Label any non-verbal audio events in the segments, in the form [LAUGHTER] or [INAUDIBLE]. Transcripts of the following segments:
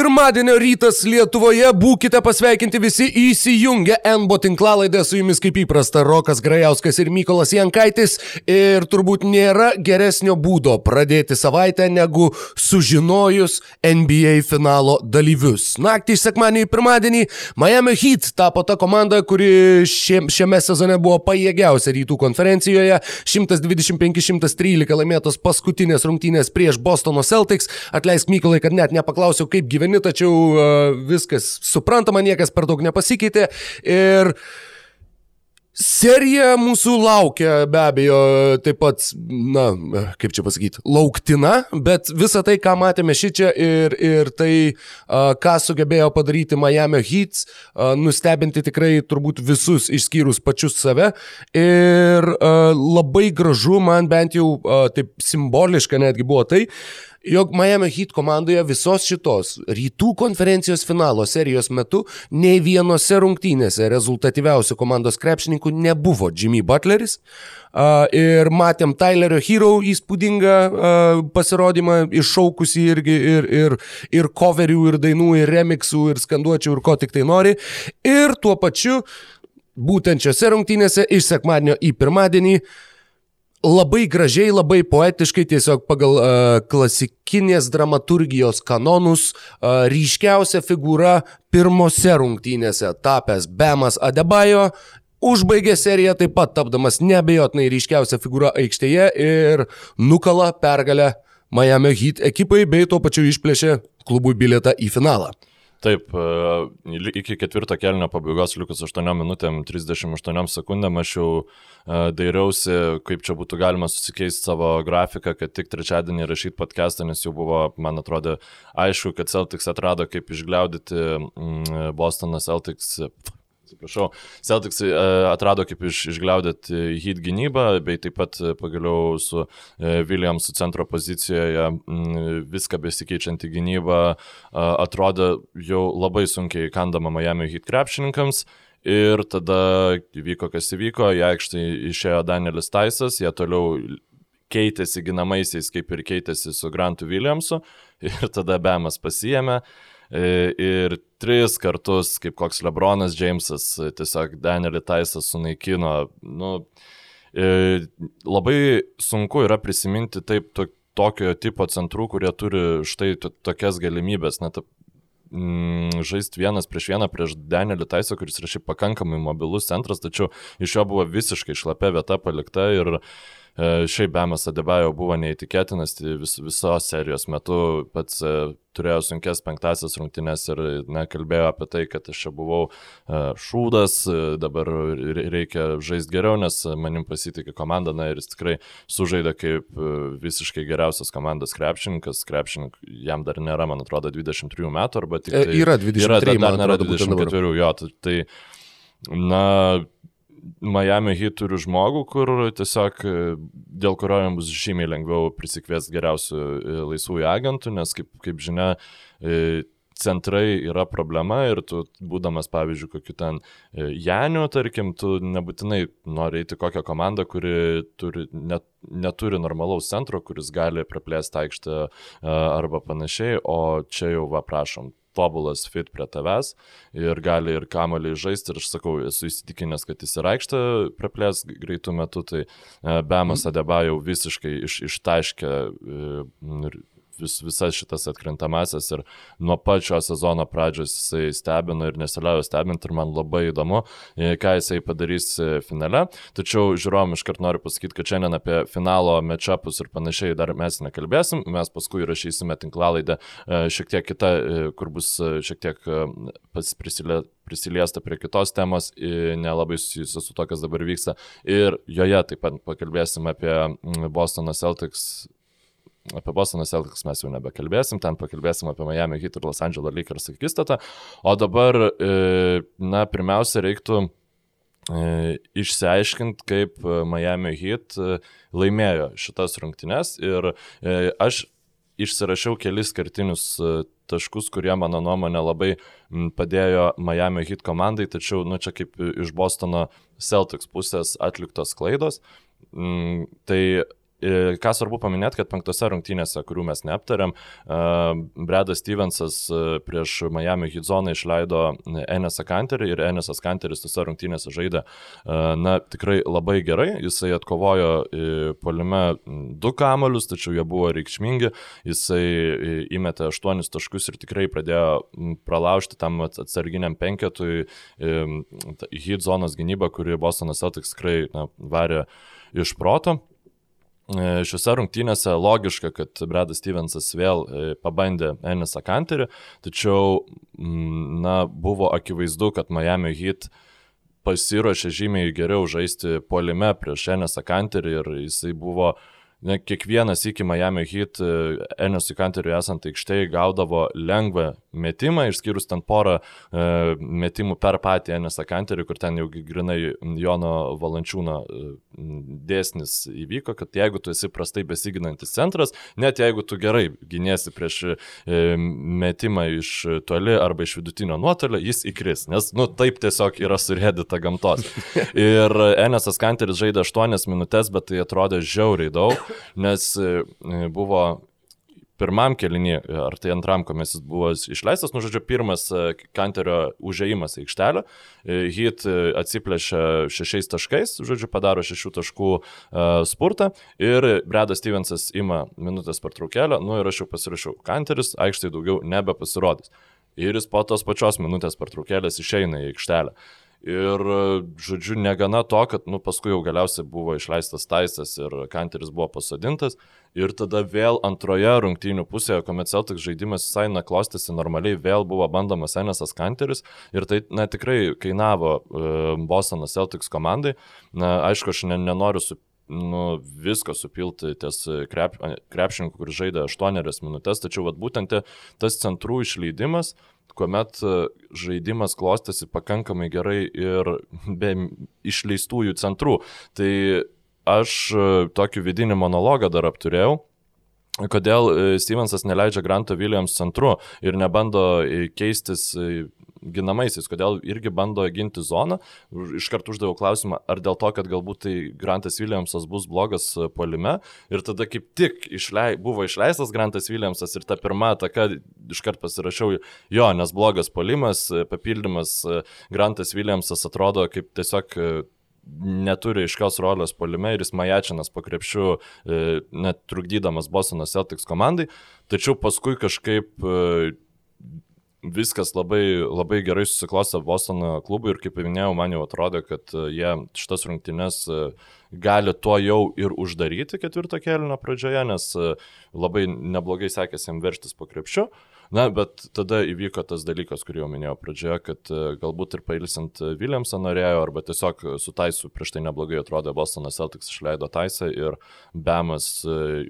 Pirmadienio rytas Lietuvoje, būkite pasveikinti visi įsijungę NBO tinklalaidę su jumis kaip įprasta Rokas Grajauskas ir Mykolas Jankaitis ir turbūt nėra geresnio būdo pradėti savaitę negu sužinojus NBA finalo dalyvius. Naktį iš sekmadienį į pirmadienį Miami Heat tapo ta komanda, kuri šiame sezone buvo pajėgiausia rytų konferencijoje, 125-113 laimėtos paskutinės rungtynės prieš Bostono Celtics. Atleisk Mykolai, kad net nepaklausiau, kaip gyventi gyveni, tačiau viskas suprantama, niekas per daug nepasikeitė. Ir Serija mūsų laukia be abejo taip pat, na, kaip čia pasakyti, lauktina, bet visa tai, ką matėme šį čia ir, ir tai, ką sugebėjo padaryti Miami Heat, nustebinti tikrai turbūt visus išskyrus pačius save. Ir labai gražu, man bent jau taip simboliška netgi buvo tai, jog Miami Heat komandoje visos šitos rytų konferencijos finalo serijos metu nei vienose rungtynėse rezultatyviausių komandos krepšininkų nebuvo Jimmy Butleris. Ir matėm Tylerio Hero įspūdingą pasirodymą, iššaukusi irgi ir, ir, ir coverių, ir dainų, ir remixų, ir skanduočių, ir ko tik tai nori. Ir tuo pačiu, būtent šiose rungtynėse iš sekmadienio į pirmadienį uh, labai gražiai, labai poetiškai, tiesiog pagal uh, klasikinės dramaturgijos kanonus, uh, ryškiausia figūra pirmose rungtynėse tapęs Bemas Adebayo. Užbaigė seriją taip pat tapdamas nebejotinai ryškiausia figūra aikštėje ir nukala pergalę Miami Heat ekipai bei tuo pačiu išplėšė klubui bilietą į finalą. Taip, e, iki ketvirto kelnio pabaigos likus 8 minutėm 38 sekundėm aš jau e, dairiausi, kaip čia būtų galima susikeisti savo grafiką, kad tik trečiadienį rašyti podcastą, nes jau buvo, man atrodo, aišku, kad Celtics atrado, kaip išgliaudyti mm, Bostoną Celtics atsiprašau, Celtics e, atrado kaip iš, išgliaudėti hit gynybą, bei taip pat e, pagaliau su e, Williamsu centro pozicijoje viską besikeičianti gynyba atrodė jau labai sunkiai kandama Miami hit krepšininkams. Ir tada įvyko, kas įvyko, į aikštę išėjo Danielis Taisas, jie toliau keitėsi ginamaisiais, kaip ir keitėsi su Grantu Williamsu, [LAUGHS] ir tada Bemas pasijėmė. E, ir tris kartus, kaip koks Lebronas Jamesas, tiesiog Danielį Taisą sunaikino. Nu, e, labai sunku yra prisiminti taip to, tokio tipo centrų, kurie turi štai tokias galimybės. Net mm, žaisti vienas prieš vieną prieš Danielį Taisą, kuris yra šiaip pakankamai mobilus centras, tačiau iš jo buvo visiškai šlapia vieta palikta ir šiaip Bemas Adebayo buvo neįtikėtinas tai vis, visos serijos metu, pats e, turėjo sunkes penktasias rungtynes ir nekalbėjo apie tai, kad aš čia buvau e, šūdas, dabar reikia žaisti geriau, nes manim pasitikė komanda, na ir jis tikrai sužaidė kaip visiškai geriausias komandos krepšininkas, krepšininkų jam dar nėra, man atrodo, 23 metų arba tik... Tai, yra 23, yra, dar, dar nėra 24, jo, tai, na, Miami Heat turi žmogų, kur tiesiog e, dėl kurio jam bus žymiai lengviau prisikviesti geriausių e, laisvųjų agentų, nes kaip, kaip žinia, e, centrai yra problema ir tu, būdamas, pavyzdžiui, kokiu ten Janiu, tarkim, tu nebūtinai nori eiti kokią komandą, kuri turi, net, neturi normalaus centro, kuris gali praplėsti aikštę arba panašiai, o čia jau, va, prašom, tobulas fit prie tavęs ir gali ir kamoliai žaisti. Ir aš sakau, esu įsitikinęs, kad jis ir aikštę praplės greitų metų, tai e, Bemas mhm. Adeba jau visiškai iš, ištaškė e, vis, visas šitas atkrintamasias ir nuo pačio sezono pradžios jisai stebino ir nesiliaujo stebinti ir man labai įdomu, e, ką jisai padarys e, finale. Tačiau žiūrovom iškart noriu pasakyti, kad šiandien apie finalo matchupus ir panašiai dar mes nekalbėsim, mes paskui rašysime tinklalaidę e, šiek tiek kitą, kur bus šiek tiek prisilė, prisiliesta prie kitos temos, nelabai susijusios su to, kas dabar vyksta. Ir joje taip pat pakalbėsim apie Bostono Celtics apie Bostoną Celtics mes jau nebekalbėsim, ten pakalbėsim apie Miami Heat ir Los Angeles Lakers akistatą. O dabar, e, na, pirmiausia, reiktų e, išsiaiškinti, kaip Miami Heat e, laimėjo šitas rungtynes ir aš išsirašiau kelis kartinius taškus, kurie mano nuomonė labai padėjo Miami Heat komandai, tačiau, nu, čia kaip iš Bostono Celtics pusės atliktos klaidos. Tai ką svarbu paminėti, kad penktose rungtynėse, kurių mes neaptarėm, Bredas Stevensas prieš Miami Heat zoną išleido Enesą Kanterį ir Enesas Kanteris tose rungtynėse žaidė, na, tikrai labai gerai, jisai atkovojo polime du kamolius, tačiau jie buvo reikšmingi, jisai įmetė aštuonis taškus ir tikrai pradėjo pralaužti tam atsarginiam penketui Heat zonos gynybą, kuri Bostonas Celtics tikrai na, varė iš proto. E, šiuose rungtynėse logiška, kad Bredas Stevensas vėl e, pabandė Enisą Kanterį, tačiau mm, na, buvo akivaizdu, kad Miami Heat pasiruošė žymiai geriau žaisti polime prieš Enisą Kanterį ir jisai buvo ne, kiekvienas iki Miami Heat Enesui Kanteriui esant aikštėje gaudavo lengvą metimą, išskyrus ten porą e, metimų per patį Enesą Kanterių, kur ten jau grinai Jono Valančiūno e, dėsnis įvyko, kad jeigu tu esi prastai besiginantis centras, net jeigu tu gerai gynėsi prieš e, metimą iš toli arba iš vidutinio nuotolio, jis įkris, nes, nu, taip tiesiog yra surėdita gamtos. [LAUGHS] Ir Enesas Kanteris žaidė 8 minutės, bet tai atrodė žiauriai daug nes e, buvo pirmam kelinį, ar tai antram, kuomet jis buvo išleistas, nu, žodžiu, pirmas e, Kanterio užėjimas į aikštelę, e, Hit atsiplėšia šešiais taškais, žodžiu, padaro šešių taškų uh, spurtą ir Bredas Stevensas ima minutės pertraukėlę, nu ir aš jau pasirašiau, Kanteris aikštai daugiau nebepasirodys. Ir jis po tos pačios minutės pertraukėlės išeina į aikštelę. Ir, žodžiu, negana to, kad, nu, paskui jau galiausiai buvo išleistas taisas ir Kanteris buvo pasodintas. Ir tada vėl antroje rungtynių pusėje, kuomet Celtics žaidimas visai naklostėsi normaliai, vėl buvo bandomas Enesas Kanteris. Ir tai, na, tikrai kainavo uh, Bostonas Celtics komandai. Na, aišku, aš ne, nenoriu su nu, viską supilti ties krep, krepšininkų, kuris žaidė 8 minutės, tačiau vat, būtent tas centrų išleidimas, kuomet e, žaidimas klostėsi pakankamai gerai ir be išleistųjų centrų. Tai aš e, tokį vidinį monologą dar apturėjau kodėl e, Stevensas neleidžia Granto Williams centru ir nebando keistis ginamaisiais, kodėl irgi bando ginti zoną. Iškart uždaviau klausimą, ar dėl to, kad galbūt tai Grantas Williamsas bus blogas polime ir tada kaip tik išlei, buvo išleistas Grantas Williamsas ir ta pirma ataka iškart pasirašiau jo, nes blogas polimas, papildymas Grantas Williamsas atrodo kaip tiesiog neturi iškios rolės polime ir jis majačinas po krepšių, net trukdydamas Bostono Celtics komandai, tačiau paskui kažkaip viskas labai, labai gerai susiklostė Bostono klubui ir kaip minėjau, man jau atrodo, kad e, jie šitas rungtynes e, gali tuo jau ir uždaryti ketvirto kelino pradžioje, nes e, labai neblogai sekėsi jam verštis po krepšiu. Na, bet tada įvyko tas dalykas, kurį jau minėjau pradžioje, kad galbūt ir pailsint Williamsą norėjo, arba tiesiog su Taisu prieš tai neblogai atrodė Bostonas Celtics išleido Taisą ir Bemas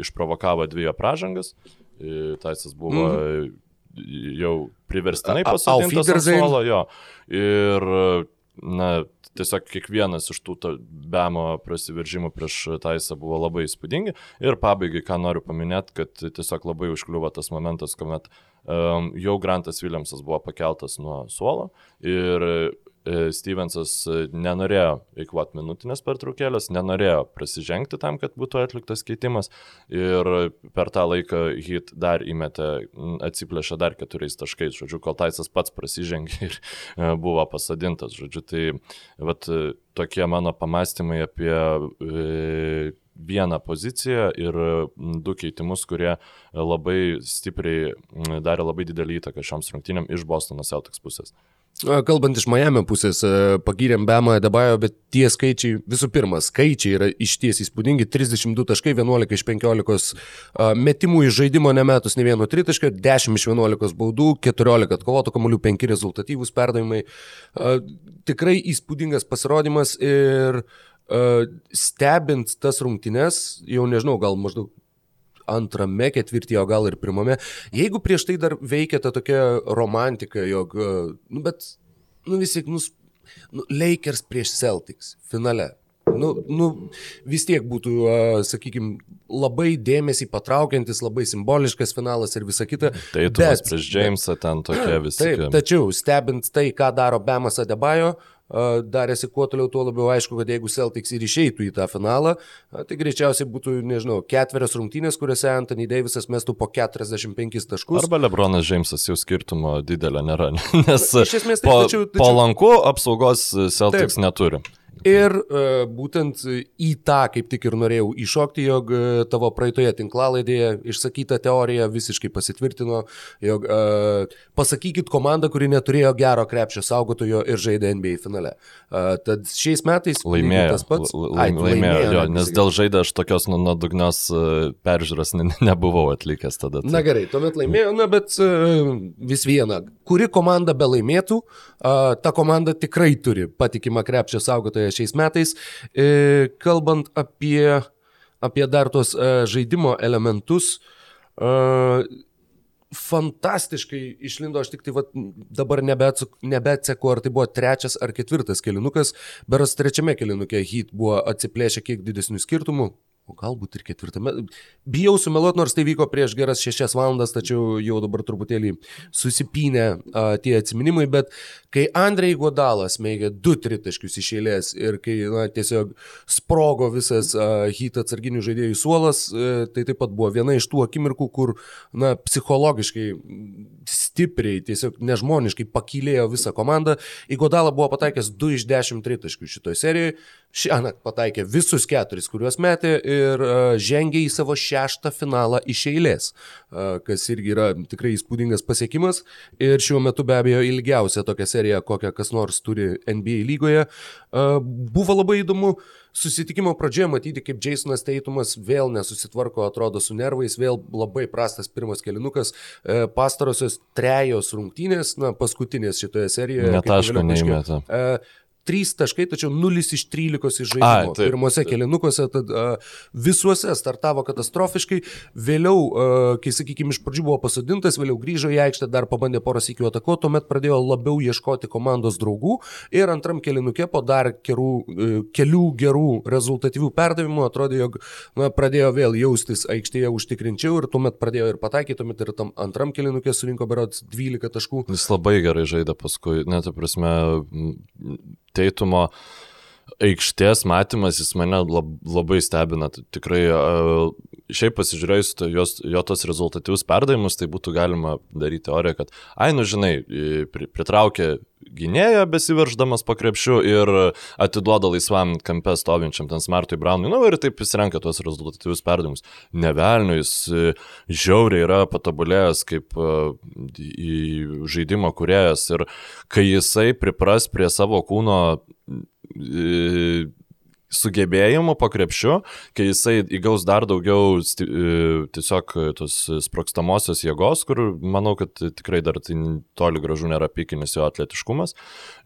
išprovokavo dviejų pražangas. Taisas buvo mm jau priverstinai pasodintas suolo, jo. Ir, na, tiesiog kiekvienas iš tų bemo prasiveržimų prieš Taisą buvo labai įspūdingi. Ir pabaigai, ką noriu paminėti, kad tiesiog labai užkliuvo tas momentas, kuomet um, jau Grantas Williamsas buvo pakeltas nuo suolo ir Stevensas e, nenorėjo eikvoti minutinės pertraukėlės, nenorėjo prasižengti tam, kad būtų atliktas keitimas ir per tą laiką hit dar įmetė, atsiplėšė dar keturiais taškais, žodžiu, kol Taisas pats prasižengė ir e, buvo pasadintas, žodžiu, tai vat, tokie mano pamastymai apie vieną poziciją ir du keitimus, kurie labai stipriai darė labai didelį įtaką šioms rungtynėm iš Bostono Celtics pusės. Kalbant iš Miami pusės, pagyrėm Bemą Debajo, bet tie skaičiai, visų pirma, skaičiai yra išties įspūdingi. 32 taškai, 11 iš 15 metimų iš žaidimo nemetus ne vieno tritaškio, 10 iš 11 baudų, 14 atkovotų kamuolių, 5 rezultatyvūs perdavimai. Tikrai įspūdingas pasirodymas ir stebint tas rungtynes, jau nežinau, gal maždaug antrame ketvirtyje, o gal ir pirmame. Jeigu prieš tai dar veikia ta tokia romantika, jog, nu, bet, nu, vis tiek, nu, nu, Lakers prieš Celtics finale. Nu, nu, vis tiek būtų, uh, sakykime, labai dėmesį patraukiantis, labai simboliškas finalas ir visa kita. Tai tu prieš Jamesą ten tokia visi. Taip, tačiau stebint tai, ką daro Bemas Adebajo, darėsi kuo toliau, tuo labiau aišku, kad jeigu Celtics ir išeitų į tą finalą, tai greičiausiai būtų, nežinau, ketverios rungtynės, kuriuose Anthony Davisas mestų po 45 taškus. Arba Lebronas Džeimsas jau skirtumo didelio nėra, [LAUGHS] nes Iš esmės, po, tačiau- tačiau- palanku apsaugos Celtics Taip. neturi. Ir uh, būtent į tą kaip tik ir norėjau iššokti, jog uh, tavo praeitoje tinklalaidėje išsakyta teorija visiškai pasitvirtino, jog uh, pasakykit komandą, kuri neturėjo gero krepšio saugotojo ir žaidė NBA finale. Uh, tad šiais metais Laimėjo. tas pats. L- Ai, laim- laimėjo, jo, nes dėl žaidė aš tokios nu- nuodugnios e, peržiūros ne, nebuvau atlikęs tada. tai- Na gerai, tuomet laimėjo, na bet uh, vis viena, kuri komanda be laimėtų, uh, ta komanda tikrai turi patikimą krepšio saugotoją šiais metais. E, kalbant apie, apie dar tos uh, žaidimo elementus, fantastiškai išlindo, aš tik tai vat, dabar nebeatseku, ar tai buvo trečias ar ketvirtas kilinukas, beras trečiame kilinuke Heat buvo atsiplėšę kiek didesnių skirtumų, o galbūt ir ketvirtame. Bijau sumeluoti, nors tai vyko prieš geras šešias valandas, tačiau jau dabar truputėlį susipinę a, tie atsiminimai, bet kai Andrei Godalas mėgė du tritaškius iš eilės ir kai na, tiesiog sprogo visas Heat atsarginių žaidėjų suolas, a, tai taip pat buvo viena iš tų akimirkų, kur na, psichologiškai stipriai, tiesiog nežmoniškai pakylėjo visą komandą. Į Godalą buvo pataikęs 2 iš 10 tritaškių šitoje serijoje. Šiąnakt pataikė visus keturis, kuriuos metė ir uh, žengė į savo šeštą finalą iš eilės, uh, kas irgi yra tikrai įspūdingas pasiekimas. Ir šiuo metu be abejo ilgiausia tokia serija, kokią kas nors turi NBA lygoje. Uh, buvo labai įdomu susitikimo pradžioje matyti, kaip Jasonas Teitumas vėl nesusitvarko, atrodo, su nervais, vėl labai prastas pirmas kelinukas, E, pastarosios trejos rungtynės, na, paskutinės šitoje serijoje. Net kaip taško vėliau paaiškėjo, neįmeta. E, Trys taškai, tačiau 0 iš 13 iš Ai, žaidimo. taip, Pirmose kelinukuose, tad uh, visuose startavo katastrofiškai. Vėliau, uh, kai, sakykime, iš pradžių buvo pasodintas, vėliau grįžo į aikštę, dar pabandė porą sykių atakuoti, tuomet pradėjo labiau ieškoti komandos draugų ir antram kelinuke po dar kerų, uh, kelių gerų rezultatyvių perdavimų atrodė, jog na, pradėjo vėl jaustis aikštėje užtikrinčiau ir tuomet pradėjo ir pataikyti, tuomet ir tam antram kelinuke surinko berods 12 taškų. Jis labai gerai žaidė paskui, net, prasme, teitumo aikštės matymas, jis mane lab, labai stebina. Tikrai, a, šiaip pasižiūrėjus to- jos, jo tos rezultatyvius perdavimus, tai būtų galima daryti teoriją, kad, ai, nu žinai, pritraukė gynėją besiverždamas po krepšiu ir atiduoda laisvam kampe stovinčiam ten Smartui Brownui, nu ir taip jis renka tuos rezultatyvius perdavimus. Nevelniu, jis e, žiauriai yra patobulėjęs kaip e, žaidimo kuriejas ir kai jisai pripras prie savo kūno e, sugebėjimų po krepšiu, kai jisai įgaus dar daugiau tiesiog tos sprokstamosios jėgos, kur manau, kad tikrai dar tai toli gražu nėra pikinis jo atletiškumas.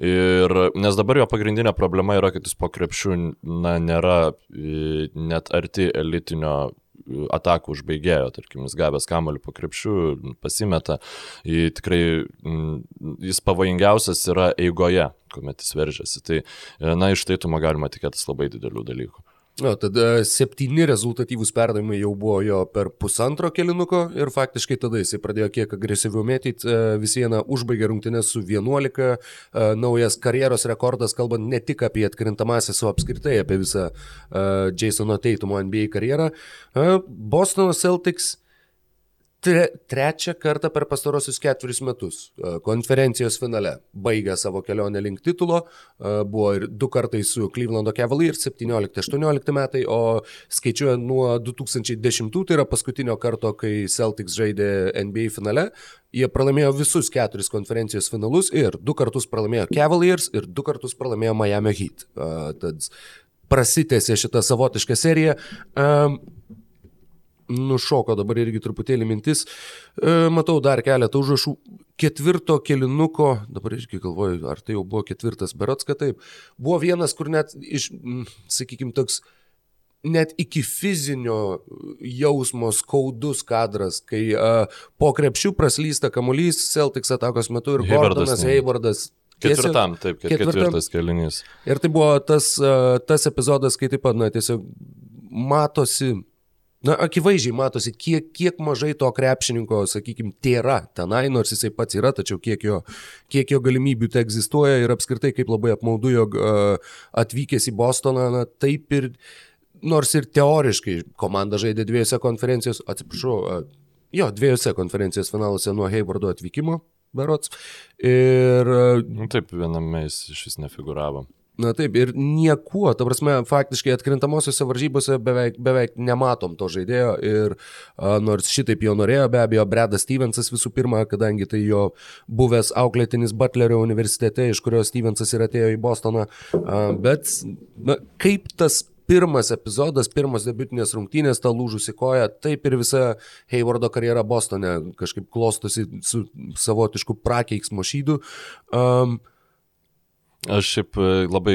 Ir, nes dabar jo pagrindinė problema yra, kad jis po krepšiu na, nėra net arti elitinio atakų užbaigėjo, tarkim, jis gavęs kamolių po krepšiu, pasimeta, į tikrai mm, jis pavojingiausias yra eigoje, kuomet jis veržiasi. Tai, e, na, iš taitumo galima tikėtis labai didelių dalykų. O, tada septyni rezultatyvūs perdavimai jau buvo jo per pusantro kilinuko ir faktiškai tada jisai pradėjo kiek agresyviau mėtyti, vis vieną užbaigė rungtynės su 11, e, naujas karjeros rekordas, kalbant ne tik apie atkrintamąsias, o apskritai apie visą uh, Jasono Teitumo NBA karjerą. Bostono Celtics tre, trečią kartą per pastarosius ketverius metus e, konferencijos finale baigė savo kelionę link titulo, e, buvo ir du kartai su Clevelando Cavaliers 17-18 metai, o skaičiuojant nuo 2010, tai yra paskutinio karto, kai Celtics žaidė NBA finale, jie pralaimėjo visus keturis konferencijos finalus ir du kartus pralaimėjo Cavaliers ir du kartus pralaimėjo Miami Heat. E, Tad prasitėsi šitą savotišką seriją. Um, nušoko dabar irgi truputėlį mintis. E, matau dar keletą užrašų. Ketvirto kelinuko, dabar irgi galvoju, ar tai jau buvo ketvirtas, berots, kad taip. Buvo vienas, kur net iš, sakykime, toks net iki fizinio jausmo skaudus kadras, kai uh, po krepšių praslysta kamuolys Celtics atakos metu ir Gordonas tiesiog- Ketvirtam, taip, ket- ketvirtam. ketvirtas kelinys. Ir tai buvo tas, uh, tas epizodas, kai taip pat, na, tiesiog matosi Na, akivaizdžiai matosi, kiek, kiek mažai to krepšininko, sakykime, tėra tenai, nors jisai pats yra, tačiau kiek jo, kiek jo galimybių te egzistuoja ir apskritai kaip labai apmaudu, jog uh, atvykęs į Bostoną, na, taip ir, nors ir teoriškai komanda žaidė dviejose konferencijos, atsiprašau, uh, jo, dviejose konferencijos finaluose nuo Haywardo atvykimo, berots. Ir... Nu, taip, viename jis iš vis nefiguravo. Na taip, ir niekuo, ta prasme, faktiškai atkrintamosiose varžybose beveik, beveik nematom to žaidėjo ir a, nors šitaip jo norėjo, be abejo, Bredas Stevensas visų pirma, kadangi tai jo buvęs auklėtinis Butlerio universitete, iš kurio Stevensas ir atėjo į Bostoną, a, bet na, kaip tas pirmas epizodas, pirmas debutinės rungtynės, ta lūžusi koja, taip ir visa Haywardo karjera Bostone kažkaip klostosi su savotišku prakeiksmo šydu. Um, Aš šiaip e, labai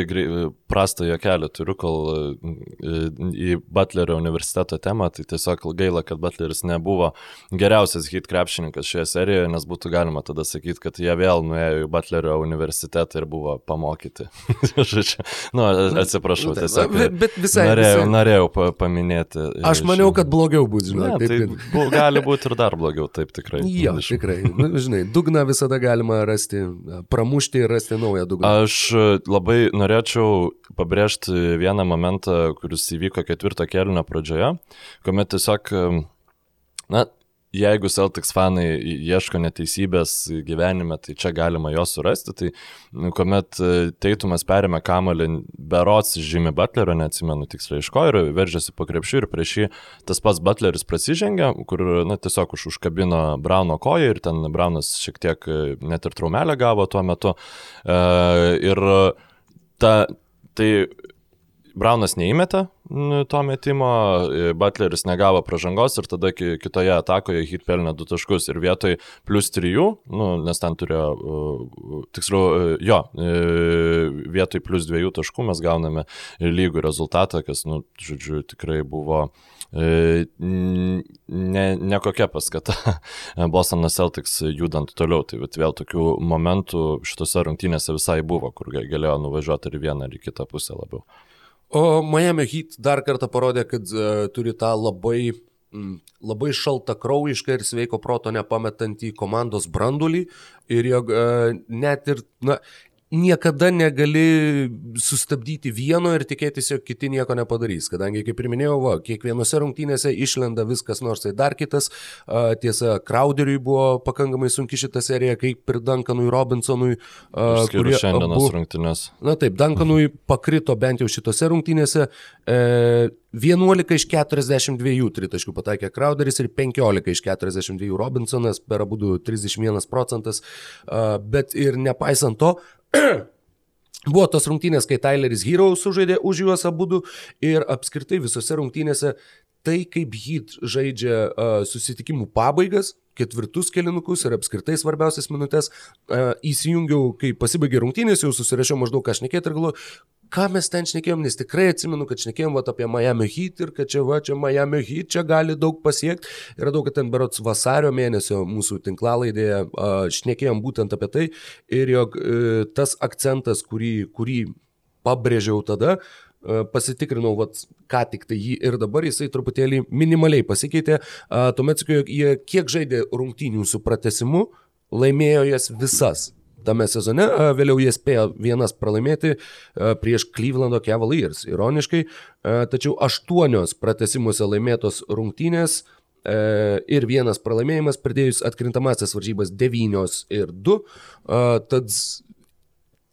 prastą jokelį turiu, kol e, į Butlerio universiteto temą, tai tiesiog gaila, kad Butleris nebuvo geriausias hit krepšininkas šioje serijoje, nes būtų galima tada sakyti, kad jie vėl nuėjo į Butlerio universitetą ir buvo pamokyti. [LAUGHS] nu, atsiprašau, Nu, tiesiog. bet- visai- norėjau, visai- norėjau pa- paminėti. aš maniau, kad blogiau bus, žinai. Ne, taip, tai taip. bu, gali būti ir dar blogiau, taip tikrai. Jo, tikrai. Nu, žinai, dugną visada galima rasti, pramušti ir rasti naują dugną. Aš e, labai norėčiau pabrėžti vieną momentą, kuris įvyko ketvirto kelio pradžioje, kuomet tiesiog, e, na, jeigu Celtics fanai ieško neteisybės gyvenime, tai čia galima jos surasti. Tai nu, kuomet e, Teitumas perėmė kamalį berots žymi Butlerio, neatsimenu tiksliai iš ko, ir veržėsi po krepšių ir prieš jį tas pats Butleris prasižengė, kur na, tiesiog už, užkabino Brauno koją ir ten Braunas šiek tiek e, net ir traumelę gavo tuo metu. E, ir ta, tai Braunas neįmetė n, to metimo, e, Butleris negavo pražangos ir tada ki- kitoje atakoje hit pelnė du taškus ir vietoj plus trijų, nu, nes ten turėjo, tiksliau, uh, jo, uh, vietoj plus dviejų taškų mes gauname lygų rezultatą, kas, nu, žodžiu, tikrai buvo e, ne, ne kokia paskata [LAUGHS] Bostonas Celtics judant toliau. Tai vėl tokių momentų šitose rungtynėse visai buvo, kur ga- galėjo nuvažiuoti ir vieną, ir kitą pusę labiau. O Miami Heat dar kartą parodė, kad uh, turi tą labai, mm, labai šaltą kraujišką ir sveiko proto nepametantį komandos brandulį ir jog uh, net ir, na, niekada negali sustabdyti vieno ir tikėtis, jog kiti nieko nepadarys. Kadangi, kaip ir minėjau, va, kiekvienose rungtynėse išlenda viskas nors tai dar kitas. A, Tiesa, Crowderiui buvo pakankamai sunki šita serija, kaip ir Duncanui Robinsonui. kurie šiandienos abu- rungtynės. Na taip, Duncanui pakrito bent jau šitose rungtynėse. E, 11 iš 42 tritaškių pataikė Crowderis ir 15 iš 42 Robinsonas, per abu 31 procentas. Bet ir nepaisant to, [CLEARS THROAT] Buvo tos rungtynės, kai Tyleris Hero sužaidė už juos abu ir apskritai visose rungtynėse tai, kaip Heat žaidžia uh, susitikimų pabaigas, ketvirtus kelinukus ir apskritai svarbiausias minutės, uh, įsijungiau, kai pasibaigė rungtynės, jau susirašiau maždaug ką šnekėti ir galvoju, ką mes ten šnekėjom, nes tikrai atsimenu, kad šnekėjom vat, apie Miami Heat ir kad čia va, čia Miami Heat, čia gali daug pasiekti. Ir radau, kad ten berots vasario mėnesio mūsų tinklalaidėje šnekėjom būtent apie tai ir jog uh, tas akcentas, kurį, kurį pabrėžiau tada, uh, pasitikrinau, vat, ką tik tai jį ir dabar jisai truputėlį minimaliai pasikeitė. Tuomet sakiau, jog jie kiek žaidė rungtynių su pratesimu, laimėjo jas visas tame sezone, vėliau jie spėjo vienas pralaimėti prieš Clevelando Cavaliers, ironiškai, tačiau aštuonios pratesimuose laimėtos rungtynės e, ir vienas pralaimėjimas pridėjus atkrintamasias varžybas devynios ir du, a, tad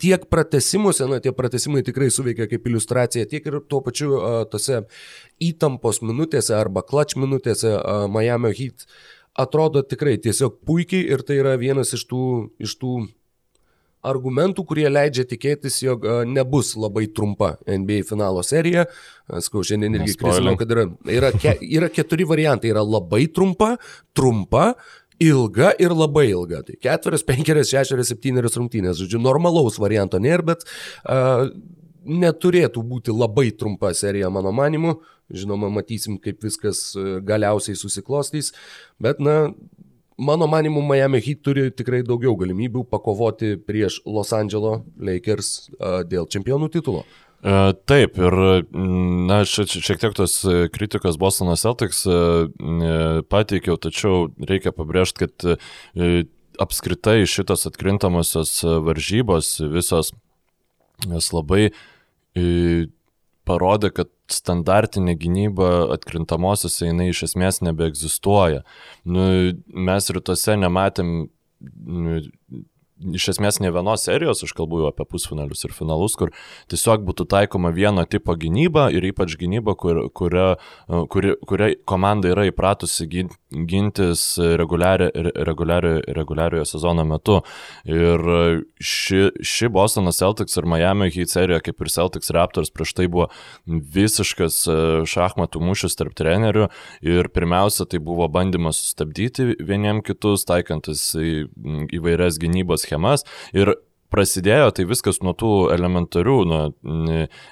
tiek pratesimuose, na tie pratesimai tikrai suveikia kaip iliustracija, tiek ir tuo pačiu a, tose įtampos minutėse arba clutch minutėse a, Miami Heat atrodo tikrai tiesiog puikiai ir tai yra vienas iš tų, iš tų argumentų, kurie leidžia tikėtis, jog nebus labai trumpa NBA finalo serija. Skau, šiandien irgi krisinau, kad yra, yra, ke, yra keturi variantai. Yra labai trumpa, trumpa, ilga ir labai ilga. Tai ketverios, penkerios, šešerios, septynerios rungtynės. Žodžiu, normalaus varianto nėra, bet a, neturėtų būti labai trumpa serija, mano manimu. Žinoma, matysim, kaip viskas a, galiausiai susiklostys. Bet, na, Mano manimu, Miami Heat turi tikrai daugiau galimybių pakovoti prieš Los Angeles Lakers dėl čempionų titulo. Taip, ir na, šiek tiek tos kritikos Bostono Celtics pateikiau, tačiau reikia pabrėžti, kad apskritai šitos atkrintamosios varžybos visos jos labai parodė, kad standartinė gynyba atkrintamosiose jinai iš esmės nebeegzistuoja. Nu, mes rytuose nematėm nu, iš esmės ne vienos serijos, aš kalbu jau apie pusfinalius ir finalus, kur tiesiog būtų taikoma vieno tipo gynyba ir ypač gynyba, kur, kuria, kuri, kuria komanda yra įpratusi gintis reguliariojo reguliario, reguliario sezono metu. Ir ši, ši Bostono Celtics ir Miami Heat serija, kaip ir Celtics Raptors, prieš tai buvo visiškas e, šachmatų mūšis tarp trenerių ir pirmiausia, tai buvo bandymas sustabdyti vieniem kitus, taikantis į, įvairias gynybos schemas ir prasidėjo tai viskas nuo tų elementarių, nuo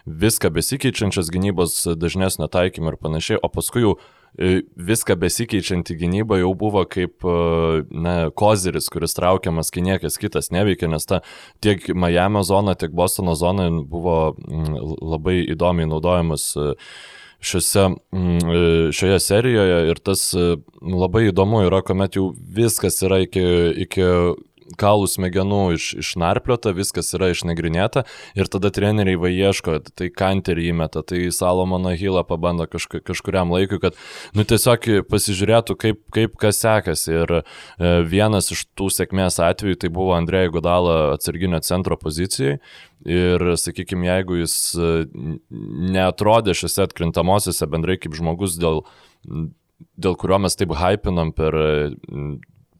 viską besikeičiančios gynybos dažnesnio taikymo ir panašiai, o paskui jau e, viską besikeičianti gynyba jau buvo kaip e, na, kozeris, kuris traukiamas, kai niekas kitas neveikia, nes ta tiek Miami zona, tiek Bostono zona buvo labai įdomiai naudojamas uh, šiose, šioje serijoje ir tas labai įdomu yra, kuomet jau viskas yra iki, iki kaulų smegenų iš, išnarpliota, viskas yra išnagrinėta ir tada treneriai va ieško, tai kanterį įmeta, tai Salomono Hilą pabando kažka, kažkuriam laikui, kad nu, tiesiog pasižiūrėtų, kaip, kaip kas sekasi. Ir e, vienas iš tų sėkmės atvejų tai buvo Andrėjai Gudala atsarginio centro pozicijai. Ir, sakykime, jeigu jis e, neatrodė šiuose atkrintamosiose bendrai kaip žmogus, dėl, dėl kurio mes taip hypinam per e,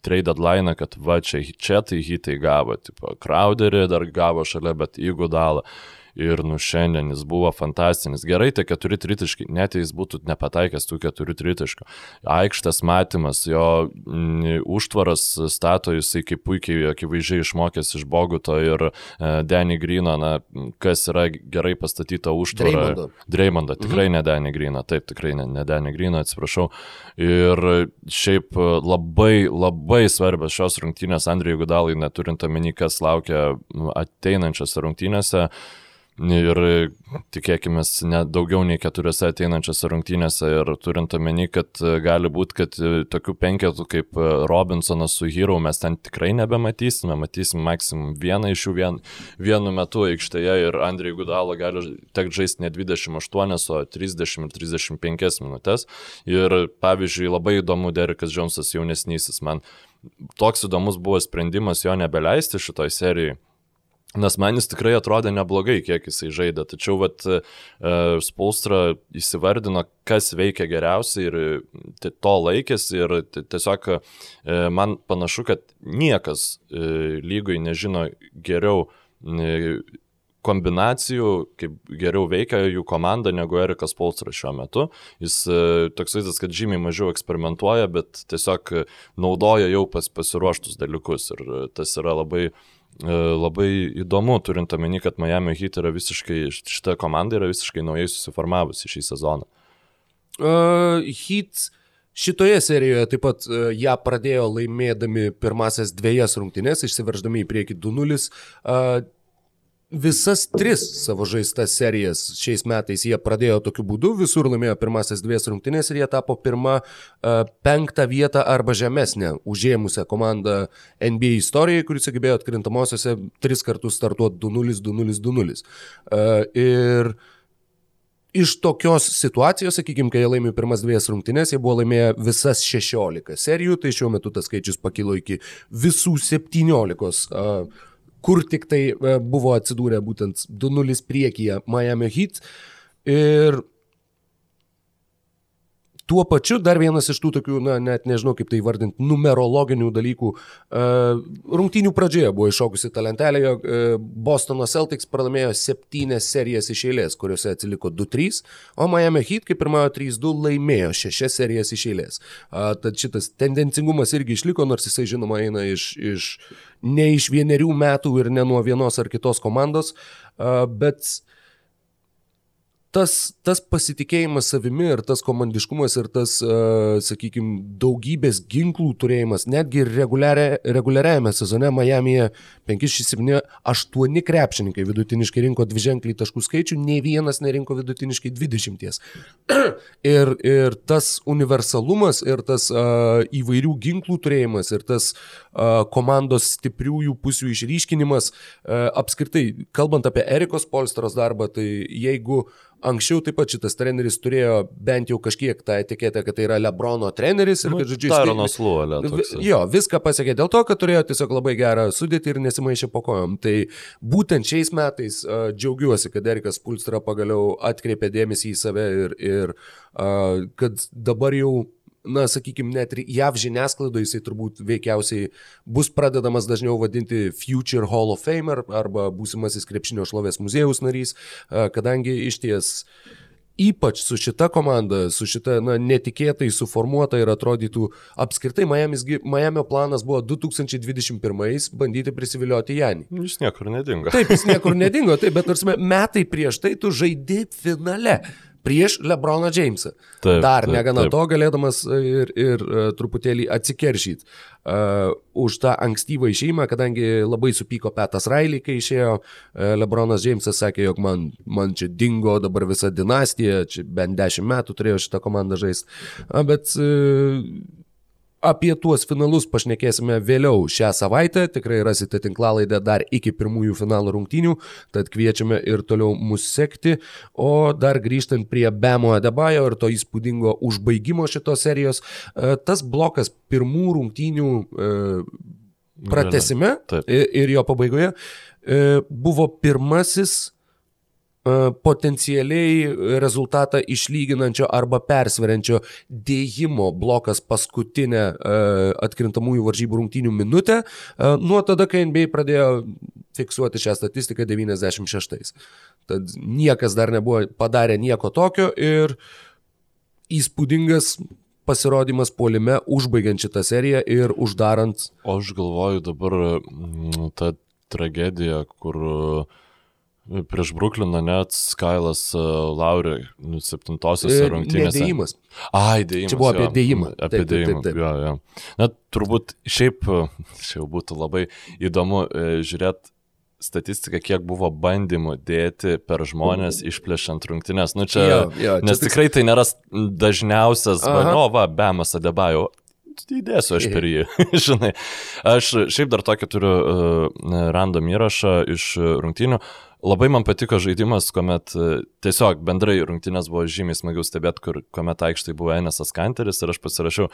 trade deadline, kad va čia, čia tai hitai gavo, tipo, Crowderį dar gavo šalia, bet įgų dalą ir nu šiandien jis buvo fantastinis. Gerai, tai keturi tritiški, net jei jis būtų nepataikęs tų keturių tritiškų. Aikštas matymas, jo m, mm, užtvaras stato jisai kaip puikiai akivaizdžiai išmokęs iš Boguto ir e, Danny Grino, na, kas yra gerai pastatyta užtvara. Dreimondą, tikrai mhm. ne Danny Grino, taip, tikrai ne, ne Danny Grino, atsiprašau. Ir šiaip labai, labai svarbios šios rungtynės Andrijui Gudalai, neturint omeny, kas laukia ateinančiose rungtynėse. Ir tikėkime, ne daugiau nei keturiose ateinančiose rungtynėse ir turint omeny, kad gali būti, kad tokių penketų kaip Robinsonas su Hero mes ten tikrai nebematysime, matysim maksimum vieną iš jų vien, vienu metu aikštėje ir Andrei Gudalo gali tek žaisti ne 28, o 30 ir 35 minutės. Ir pavyzdžiui, labai įdomu Derekas Džonsas jaunesnysis, man toks įdomus buvo sprendimas jo nebeleisti šitoj serijai Nes man jis tikrai atrodė neblogai, kiek jisai žaidė, tačiau vat, e, Spolstra įsivardino, kas veikia geriausiai ir to laikėsi ir tiesiog e, man panašu, kad niekas e, lygoj nežino geriau kombinacijų, kaip geriau veikia jų komanda negu Erikas Polstras šiuo metu. Jis toks vaizdas, kad žymiai mažiau eksperimentuoja, bet tiesiog naudoja jau pas, pasiruoštus dalykus ir tas yra labai uh, E, labai įdomu, turint omeny, kad Miami Heat yra visiškai, šita komanda yra visiškai naujai susiformavusi šį sezoną. Uh, Heat šitoje serijoje taip pat uh, ją pradėjo laimėdami pirmasias dviejas rungtynes, išsiverždami į priekį 2-0. Uh, visas tris savo žaistas serijas šiais metais jie pradėjo tokiu būdu, visur laimėjo pirmasis dvies rungtynės ir jie tapo pirmą uh, penktą vietą arba žemesnę užėmusią komandą NBA istorijoje, kuris sugebėjo atkrintamosiose tris kartus startuoti 2-0, 2-0, 2-0. Uh, ir iš tokios situacijos, sakykime, kai jie laimėjo pirmas dviejas rungtynės, jie buvo laimėję visas 16 serijų, tai šiuo metu tas skaičius pakilo iki visų 17. Uh, kur tik tai e, buvo atsidūrę būtent 2-0 priekyje Miami Heat. Ir Tuo pačiu dar vienas iš tų tokių, na, net nežinau kaip tai vardinti, numerologinių dalykų. Uh, rungtynių pradžioje buvo iššokusi ta lentelė, jog uh, Bostono Celtics pralaimėjo septynias serijas iš eilės, kuriuose atsiliko 2-3, o Miami Heat, kaip pirmojo 3-2, laimėjo šešias serijas iš eilės. Tad šitas tendencingumas irgi išliko, nors jisai žinoma eina iš, iš ne iš vienerių metų ir ne nuo vienos ar kitos komandos, bet tas, tas pasitikėjimas savimi ir tas komandiškumas ir tas, uh, sakykime, daugybės ginklų turėjimas, netgi reguliaria, reguliariajame sezone Miami'e 5, 7, 8 krepšininkai vidutiniškai rinko dviženklį taškų skaičių, nei vienas nerinko vidutiniškai 20. [CLEARS THROAT] ir, ir tas universalumas ir tas uh, įvairių ginklų turėjimas ir tas uh, komandos stipriųjų pusių išryškinimas, uh, apskritai, kalbant apie Erikos Polstros darbą, tai jeigu Anksčiau taip pat šitas treneris turėjo bent jau kažkiek tą etiketę, kad tai yra Lebrono treneris ir Nu, kad, žodžiu, Taronas Luolė. Jo, viską pasiekė dėl to, kad turėjo tiesiog labai gerą sudėtį ir nesimaišė po kojom. Tai būtent šiais metais uh, džiaugiuosi, kad Erikas Pulstra pagaliau atkreipė dėmesį į save ir, ir uh, kad dabar jau na, sakykime, net ir JAV žiniasklaidoje jisai turbūt veikiausiai bus pradedamas dažniau vadinti Future Hall of Famer arba būsimasis krepšinio šlovės muziejaus narys, kadangi iš ties ypač su šita komanda, su šita na, netikėtai suformuota ir atrodytų apskritai Miami's, Miamio planas buvo 2021 bandyti prisivilioti Janį. Jis niekur nedingo. Taip, jis niekur [LAUGHS] nedingo, taip, bet tarsi metai prieš tai tu žaidži finale prieš Lebroną Jamesą. Taip, Dar taip, negana taip. to galėdamas ir, ir uh, truputėlį atsikeršyti uh, už tą ankstyvą išėjimą, kadangi labai supyko Petas Railį, kai išėjo uh, Lebronas Jamesas, sakė, jog man, man čia dingo dabar visa dinastija, čia bent dešimt metų turėjo šitą komandą žaisti. Uh, bet uh, Apie tuos finalus pašnekėsime vėliau šią savaitę. Tikrai rasite tinklalaidę dar iki pirmųjų finalo rungtynių, tad kviečiame ir toliau mus sekti. O dar grįžtant prie Bemo Adebayo ir to įspūdingo užbaigimo šitos serijos, e, tas blokas pirmų rungtynių e, pratesime ir jo pabaigoje e, buvo pirmasis potencialiai rezultatą išlyginančio arba persveriančio dėjimo blokas paskutinę e, atkrintamųjų varžybų rungtynių minutę e, nuo tada, kai NBA pradėjo fiksuoti šią statistiką 96. Tad niekas dar nebuvo padarę nieko tokio ir įspūdingas pasirodymas puolime, užbaigiant šitą seriją ir uždarant O aš galvoju dabar mm, tą tragediją, kur e, prieš Brukliną net Skailas e, Laurė nu, septintosiose e, rungtynėse. nedėjimas. Ai, dėjimas. Čia buvo apie dėjimą. Apie Taip, taip, dėjimą. taip, taip. Jo, jo. Na, turbūt šiaip, [LAUGHS] čia jau būtų labai įdomu e, žiūrėti statistiką, kiek buvo bandymų dėti per žmonės išplėšiant rungtynės. Nu, čia, Jo, jo, čia nes tik- tikrai tai nėra dažniausias, va, o va, Bemas Adebajo. Įdėsiu aš per [LAUGHS] jį, [LAUGHS] žinai. Aš šiaip dar tokį turiu uh, random įrašą iš rungtynių. Labai man patiko žaidimas, kuomet uh, tiesiog bendrai rungtynės buvo žymiai smagiau stebėti, kur, kuomet aikštai buvo Enesas Kanteris ir aš pasirašiau,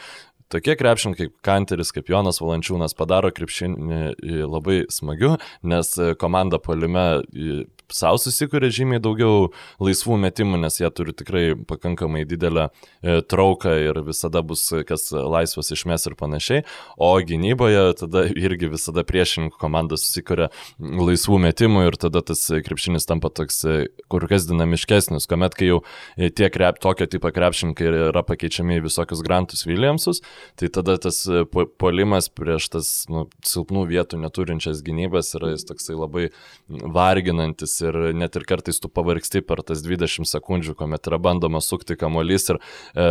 tokie krepšininkai kaip Kanteris, kaip Jonas Valančiūnas padaro krepšinį e, labai smagiu, nes komanda polime e, savo susikuria žymiai daugiau laisvų metimų, nes jie turi tikrai pakankamai didelę e, trauką ir visada bus kas laisvas išmes ir panašiai, o gynyboje tada irgi visada priešininkų komanda susikuria laisvų metimų ir tada tas krepšinis tampa toks e, kur kas dinamiškesnis, kuomet kai jau e, tie krep, tokio tipo krepšininkai yra pakeičiami į visokius Grantus Williamsus, tai tada tas e, po- puolimas prieš tas nu, silpnų vietų neturinčias gynybas yra jis toksai labai varginantis ir net ir kartais tu pavargsti per tas 20 sekundžių, kuomet yra bandoma sukti kamuolys ir e,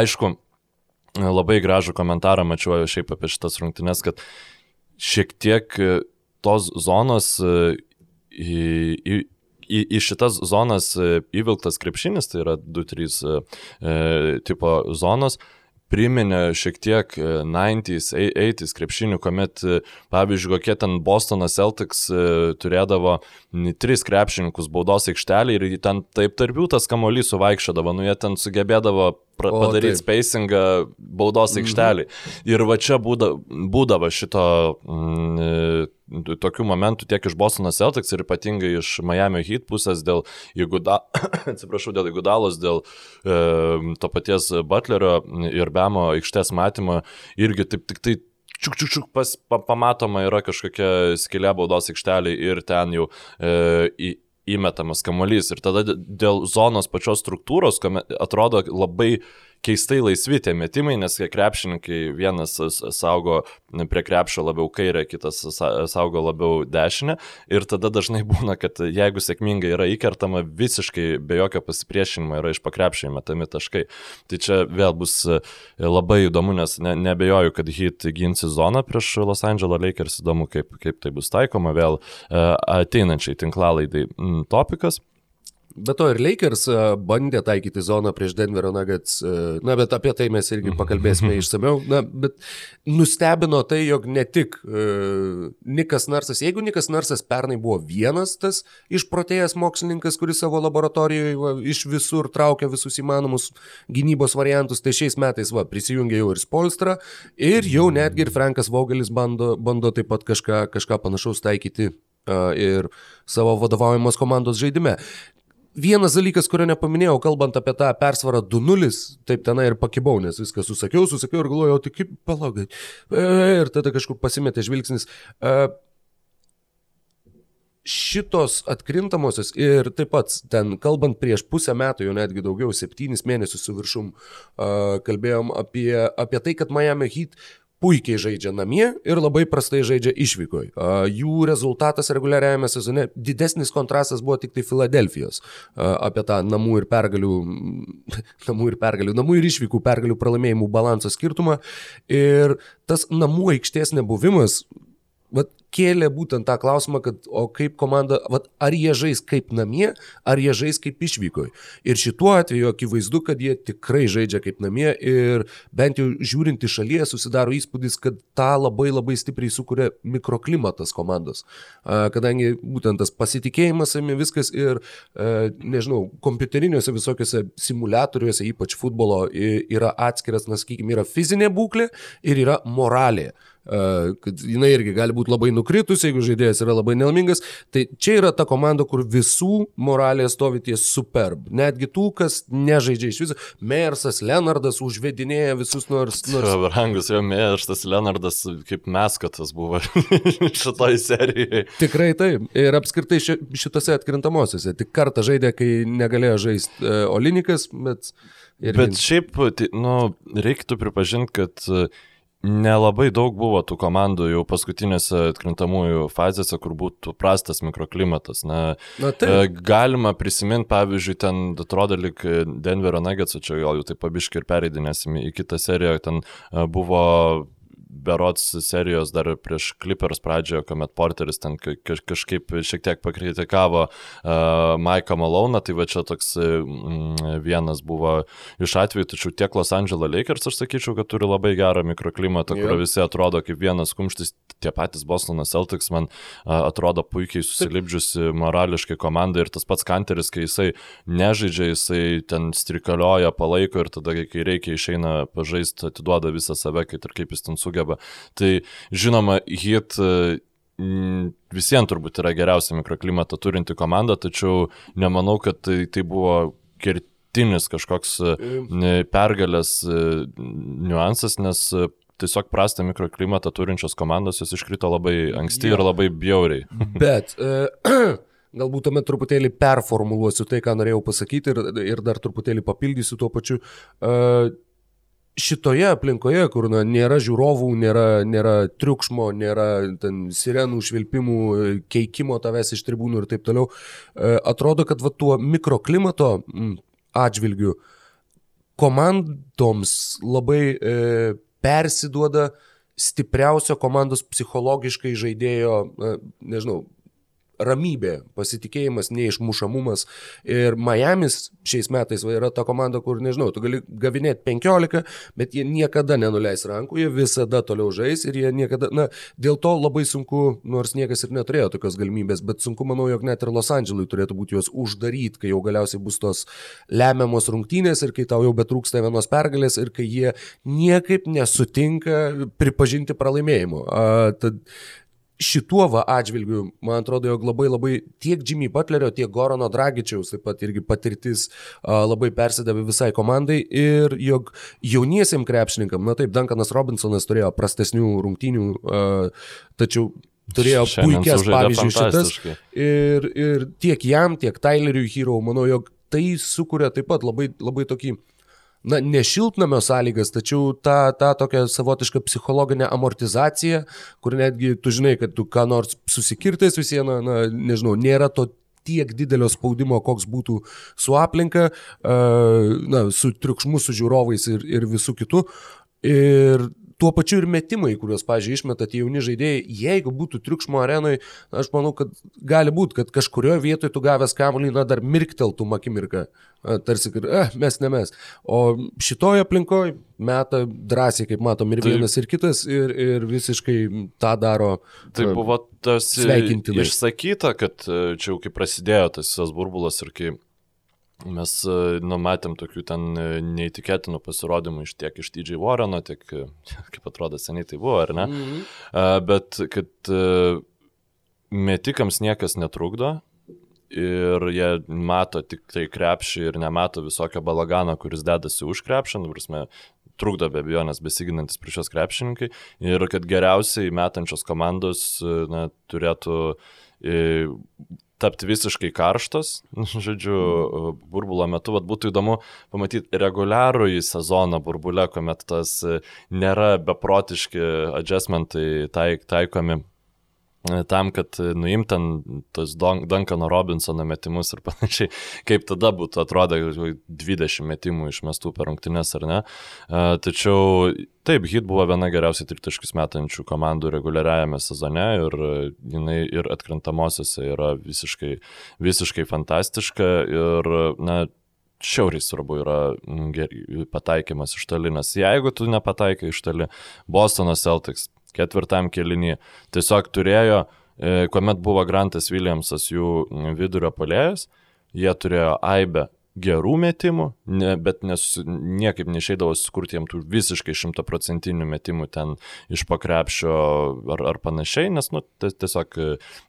aišku, labai gražų komentarą mačiau šiaip apie šitas rungtynes, kad šiek tiek e, tos zonos e, į, į, į, į šitas zonas e, įvilktas krepšinis, tai yra 2-3 e, e, tipo zonos, priminė šiek tiek e, 90s, 80s krepšinių, kuomet, e, pavyzdžiui, kokie ten Bostonas Celtics e, turėdavo tris krepšininkus baudos aikštelį ir ten taip tarp jų tas kamuolys suvaikščiodavo, nu jie ten sugebėdavo padaryti spacingą baudos aikštelį. Ir va čia būda, būdavo šito mm, e, tokių momentų tiek iš Bostono Celtics ir ypatingai iš Miami Heat pusės dėl Iguda, [COUGHS] atsiprašau, dėl Igudalos, dėl e, to paties Butlerio ir Bemo aikštės matymo irgi taip tik tai čiuk, čiuk, čiuk, pas, pa, pamatoma yra kažkokia skilė baudos aikštelė ir ten jau e, į, įmetamas kamuolys. Ir tada dėl zonos pačios struktūros, kuomet atrodo labai keistai laisvi tie metimai, nes krepšininkai vienas saugo prie krepšio labiau kairę, kitas saugo labiau dešinę ir tada dažnai [LAUGHS] būna, kad jeigu sėkmingai yra įkertama, visiškai be jokio pasipriešinimo yra iš pakrepšio metami taškai. Tai čia vėl bus labai įdomu, nes ne, nebejoju, kad hit ginsi zoną prieš Los Angeles Lakers, įdomu, kaip, kaip tai bus taikoma, vėl ateinančiai tinklalaidai topikas. Be to ir Lakers e, bandė taikyti zoną prieš Denverio Nuggets, e, na, bet apie tai mes irgi pakalbėsime [LAUGHS] išsameu. Na, bet nustebino tai, jog ne tik uh, Nikas Narsas, jeigu Nikas Narsas pernai buvo vienas tas išprotėjęs mokslininkas, kuris savo laboratorijoje va, iš visur traukia visus įmanomus gynybos variantus, tai šiais metais va, prisijungė jau ir Spolstra ir jau netgi ir Frankas Vogelis bando, bando taip pat kažką, kažką panašaus taikyti ir savo vadovaujamos komandos žaidime. Vienas dalykas, kurio nepaminėjau, kalbant apie tą persvarą 2-0, taip tenai ir pakibau, nes viską susakiau, susakiau ir galvojau, tai kaip palagai. E, ir tada kažkur pasimetė žvilgsnis. E, šitos atkrintamosios ir taip pat ten, kalbant prieš pusę metų, jau netgi daugiau, septynis mėnesius su viršum, uh, kalbėjom apie, apie tai, kad Miami Heat puikiai žaidžia namie ir labai prastai žaidžia išvykoj. Jų rezultatas reguliariajame sezone didesnis kontrastas buvo tik tai Filadelfijos apie tą namų ir pergalių, [LAUGHS] namų ir pergalių, namų ir išvykų pergalių pralaimėjimų balanso skirtumą. Ir tas namų aikštės nebuvimas vat, kėlė būtent tą klausimą, kad o kaip komanda, vat, ar jie žais kaip namie, ar jie žais kaip išvykoj. Ir šituo atveju akivaizdu, kad jie tikrai žaidžia kaip namie ir bent jau žiūrint iš šalies susidaro įspūdis, kad tą labai labai stipriai sukuria mikroklimatas komandos. Kadangi būtent tas pasitikėjimas viskas ir, nežinau, kompiuteriniuose visokiuose simulatoriuose, ypač futbolo, yra atskiras, na, sakykime, yra fizinė būklė ir yra moralė kad jinai irgi gali būti labai nukritus, jeigu žaidėjas yra labai nelmingas. Tai čia yra ta komanda, kur visų moralė stovi ties superb. Netgi tų, kas nežaidžia iš viso. Mersas, Leonardas užvedinėja visus nors... [LAUGHS] nors... Rangus jo Mersas, Leonardas kaip meskatas buvo [LAUGHS] šitoj serijai. Tikrai taip. Ir apskritai šitose atkrintamosiose. Tik kartą žaidė, kai negalėjo žaisti uh, Olinikas, bet... Irgi... Bet šiaip, tai, nu, reiktų pripažinti, kad uh, Nelabai daug buvo tų komandų jau paskutinėse atkrintamųjų fazėse, kur būtų prastas mikroklimatas. Na, Na taip. E, galima prisiminti, pavyzdžiui, ten atrodo lik Denverio Nuggets, čia gal jau taip pabiškai ir pereidinėsim į kitą seriją, ten e, buvo berots serijos dar prieš Clippers pradžioje, kuomet Porteris ten kažkaip šiek tiek pakritikavo uh, Maiką Maloną, tai va čia toks mm, vienas buvo iš atvejų, tačiau tiek Los Angeles Lakers aš sakyčiau, kad turi labai gerą mikroklimatą, yeah. kur visi atrodo kaip vienas kumštis, tie patys Bostono Celtics man uh, atrodo puikiai susilipdžiusi morališkai komanda ir tas pats Kanteris, kai jisai nežaidžia, jisai ten strikalioja, palaiko ir tada, kai reikia, išeina pažaisti, atiduoda visą save, kaip ir kaip jis ten sugeba sugeba. Tai žinoma, hit e, visiems turbūt yra geriausia mikroklimatą turinti komanda, tačiau nemanau, kad tai, tai buvo kertinis kažkoks e, pergalės e, niuansas, nes tiesiog prastą mikroklimatą turinčios komandos jos iškrito labai anksti ja. ir labai bjauriai. [LAUGHS] Bet e, [CLEARS THROAT] galbūt tuomet truputėlį performuluosiu tai, ką norėjau pasakyti ir, ir dar truputėlį papildysiu tuo pačiu. E, šitoje aplinkoje, kur na, nėra žiūrovų, nėra, nėra triukšmo, nėra ten sirenų, švilpimų, keikimo tavęs iš tribūnų ir taip toliau, e, atrodo, kad va tuo mikroklimato atžvilgiu komandoms labai e, persiduoda stipriausio komandos psichologiškai žaidėjo, e, nežinau, ramybė, pasitikėjimas, neišmušamumas. Ir Miamis šiais metais va, yra ta komanda, kur, nežinau, tu gali gavinėti 15, bet jie niekada nenuleis rankų, jie visada toliau žais ir jie niekada, na, dėl to labai sunku, nors niekas ir neturėjo tokios galimybės, bet sunku, manau, jog net ir Los Andželui turėtų būti juos uždaryti, kai jau galiausiai bus tos lemiamos rungtynės ir kai tau jau betrūksta vienos pergalės ir kai jie niekaip nesutinka pripažinti pralaimėjimo. A, tad šituo va atžvilgiu, man atrodo, jog labai labai tiek Jimmy Butlerio, tiek Gorono Dragičiaus, taip pat irgi patirtis a, labai persidavė visai komandai ir jog jauniesiam krepšininkam, na taip, Duncanas Robinsonas turėjo prastesnių rungtynių, a, tačiau turėjo puikias pavyzdžiui šitas ir, ir tiek jam, tiek Tyleriui Hero, manau, jog tai sukuria taip pat labai, labai tokį na, ne šiltnamio sąlygas, tačiau tą, tą tokią savotišką psichologinę amortizaciją, kur netgi tu žinai, kad tu ką nors susikirtais visieną, na, nežinau, nėra to tiek didelio spaudimo, koks būtų su aplinka, na, su triukšmu, su žiūrovais ir, ir visų kitų. Ir tuo pačiu ir metimai, kuriuos, pažiūrėjau, išmeta tie jauni žaidėjai, jeigu būtų triukšmo arenai, aš manau, kad gali būti, kad kažkurioje vietoje tu gavęs kamuolį, na, dar mirkteltum akimirką, tarsi, kad, eh, mes ne mes. O šitoje aplinkoje meta drąsiai, kaip matom, ir vienas, tai, ir kitas, ir, ir visiškai tą daro. Tai buvo tas išsakyta, kad čia jau kai prasidėjo tas visas burbulas ir kai Mes numatėm tokių ten neįtikėtinų pasirodymų iš tiek iš DJ Warreno, tiek, kaip atrodo, seniai tai buvo, ar ne? Mm -hmm. Bet kad metikams niekas netrukdo ir jie mato tik tai krepšį ir nemato visokio balagano, kuris dedasi už krepšį, nu, prasme, trukdo be abejonės besiginantis prieš šios krepšininkai. Ir kad geriausiai metančios komandos na, turėtų tapti visiškai karštas, [LAUGHS] žodžiu, burbulo metu, vad būtų įdomu pamatyti reguliarų į sezoną burbulę, kuomet tas nėra beprotiški adjustmentai taik, taikomi tam, kad nuimt ten tos Duncano Robinsono metimus ir panašiai, kaip tada būtų atrodę 20 metimų išmestų per rungtynes ar ne. Tačiau taip, Hit buvo viena geriausiai tritaškius metančių komandų reguliariajame sezone ir jinai ir atkrintamosiose yra visiškai, visiškai fantastiška ir, na, šiauriai svarbu yra pataikymas iš toli, nes jeigu tu nepataikai iš toli, Bostono Celtics ketvirtam kelinį. Tiesiog turėjo, e, kuomet buvo Grantas Williamsas jų vidurio polėjas, jie turėjo aibę gerų metimų, ne, bet nes, niekaip neišeidavo sukurti jam tų visiškai šimtaprocentinių metimų ten iš pakrepšio ar, ar panašiai, nes nu, tiesiog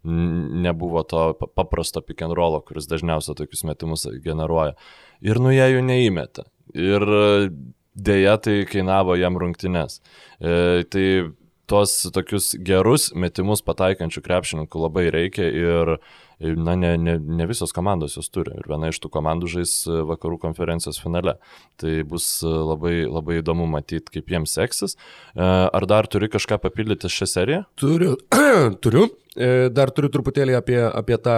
nebuvo to paprasto pick and rollo, kuris dažniausiai tokius metimus generuoja. Ir nu jie jų neįmeta. Ir dėja tai kainavo jam rungtynes. E, tai tuos tokius gerus metimus pataikančių krepšininkų labai reikia ir na, ne, ne, ne visos komandos jos turi. Ir viena iš tų komandų žais vakarų konferencijos finale. Tai bus labai, labai įdomu matyti, kaip jiems seksis. E, ar dar turi kažką papildyti šią seriją? Turiu. [CLEARS THROAT] turiu. E, dar turiu truputėlį apie, apie tą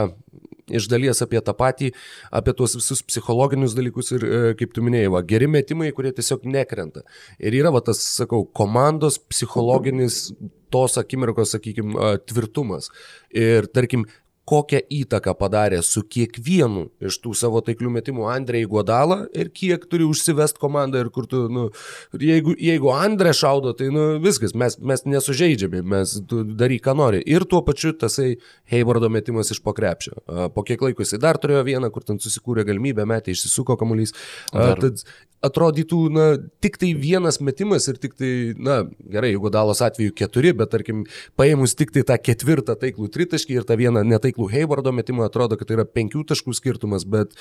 iš dalies apie tą patį, apie tuos visus psichologinius dalykus ir, e, kaip tu minėjai, va, geri metimai, kurie tiesiog nekrenta. Ir yra, va, tas, sakau, komandos psichologinis tos akimirkos, sakykime, tvirtumas. Ir, tarkim, kokią įtaką padarė su kiekvienu iš tų savo taiklių metimų Andrei Guodalą ir kiek turi užsivest komandą ir kur tu, nu, jeigu, jeigu Andrė šaudo, tai, nu, viskas, mes, mes nesužeidžiami, mes daryk, ką nori. Ir tuo pačiu tasai Heivardo metimas iš pokrepšio. Po kiek laiko jisai dar turėjo vieną, kur ten susikūrė galimybę, metė, išsisuko kamuolys. Tad atrodytų, na, tik tai vienas metimas ir tik tai, na, gerai, jeigu dalos atveju keturi, bet tarkim, paėmus tik tai tą ketvirtą taiklų tritaškį ir tą vieną netaiklų Heivardo metimą, atrodo, kad tai yra penkių taškų skirtumas, bet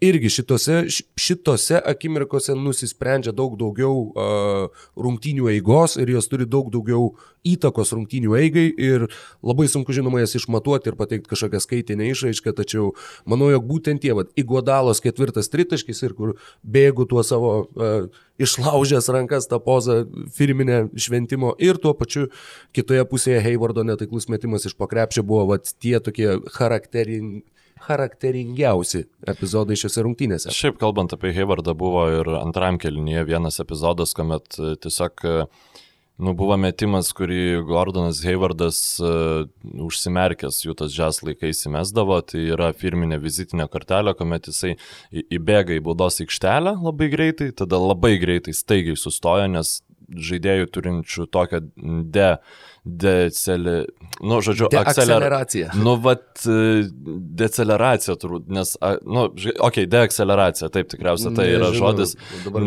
irgi šitose, šitose akimirkose nusisprendžia daug daugiau uh, rungtynių eigos ir jos turi daug daugiau įtakos rungtynių eigai ir labai sunku žinoma jas išmatuoti ir pateikti kažkokią skaitinę išraišką, tačiau manau, jog būtent tie, vad, Iguodalos ketvirtas tritaškis ir kur bėgu tuo savo uh, išlaužęs rankas tą pozą firminę šventimo ir tuo pačiu kitoje pusėje Heivardo netaiklus metimas iš pakrepšio buvo vat, tie tokie charakterini charakteringiausi epizodai šiuose rungtynėse. Šiaip kalbant apie Haywardą buvo ir antram kelinyje vienas epizodas, kuomet e, tiesiog uh, Nu, buvo metimas, kurį Gordonas Haywardas uh, užsimerkęs jų tas žes laikais įmesdavo, tai yra firminė vizitinė kortelė, kuomet jisai įbėga į baudos aikštelę labai greitai, tada labai greitai staigiai sustoja, nes žaidėjų turinčių tokią de deceli... Nu, žodžiu, akceleracija. Nu, vat, deceleracija turbūt, nes, nu, okei, okay, deakceleracija, taip tikriausiai tai yra Nežinau, žodis,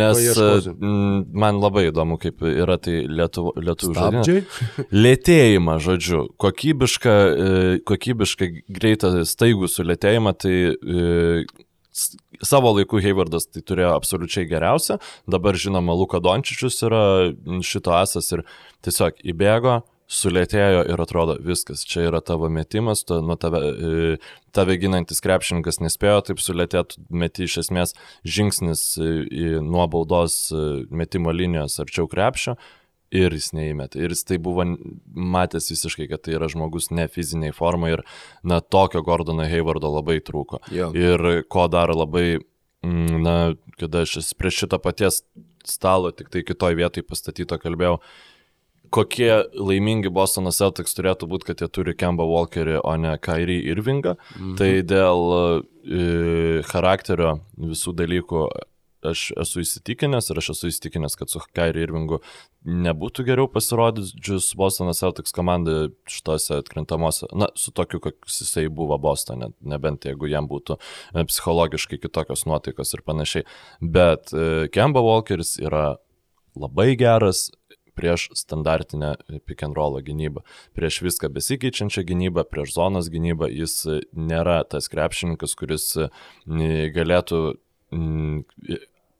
nes m, man labai įdomu, kaip yra tai lietuvių lietuv žodis. [LAUGHS] Lėtėjimą, žodžiu, kokybišką, e, kokybišką greitą staigų sulėtėjimą, tai e, savo laiku Haywardas tai turėjo absoliučiai geriausią, dabar žinoma, Luka Dončičius yra šito asas ir tiesiog įbėgo, sulėtėjo ir atrodo viskas, čia yra tavo metimas, tu, nu, tave, e, tave ginantis krepšininkas nespėjo taip sulėtėti, meti iš esmės žingsnis nuo baudos e, metimo linijos arčiau krepšio ir jis neįmetė. Ir jis tai buvo matęs visiškai, kad tai yra žmogus ne fiziniai formai ir, na, tokio Gordono Haywardo labai trūko. Jo. Ir ko dar labai, mm, na, kada aš prie šito paties stalo, tik tai kitoj vietoj pastatyto kalbėjau, kokie laimingi Bostono Celtics turėtų būti, kad jie turi Kemba Walkerį, o ne Kairį Irvingą. Mhm. Tai dėl e, charakterio visų dalykų aš esu įsitikinęs ir aš esu įsitikinęs, kad su Kairi Irvingu nebūtų geriau pasirodžius Bostono Celtics komanda šitose atkrintamose, na, su tokiu, koks jisai buvo Bostone, nebent jeigu jam būtų e, psichologiškai kitokios nuotaikos ir panašiai. Bet e, Kemba Walkeris yra labai geras prieš standartinę pick and roll gynybą. Prieš viską besikeičiančią gynybą, prieš zonas gynybą jis nėra tas krepšininkas, kuris galėtų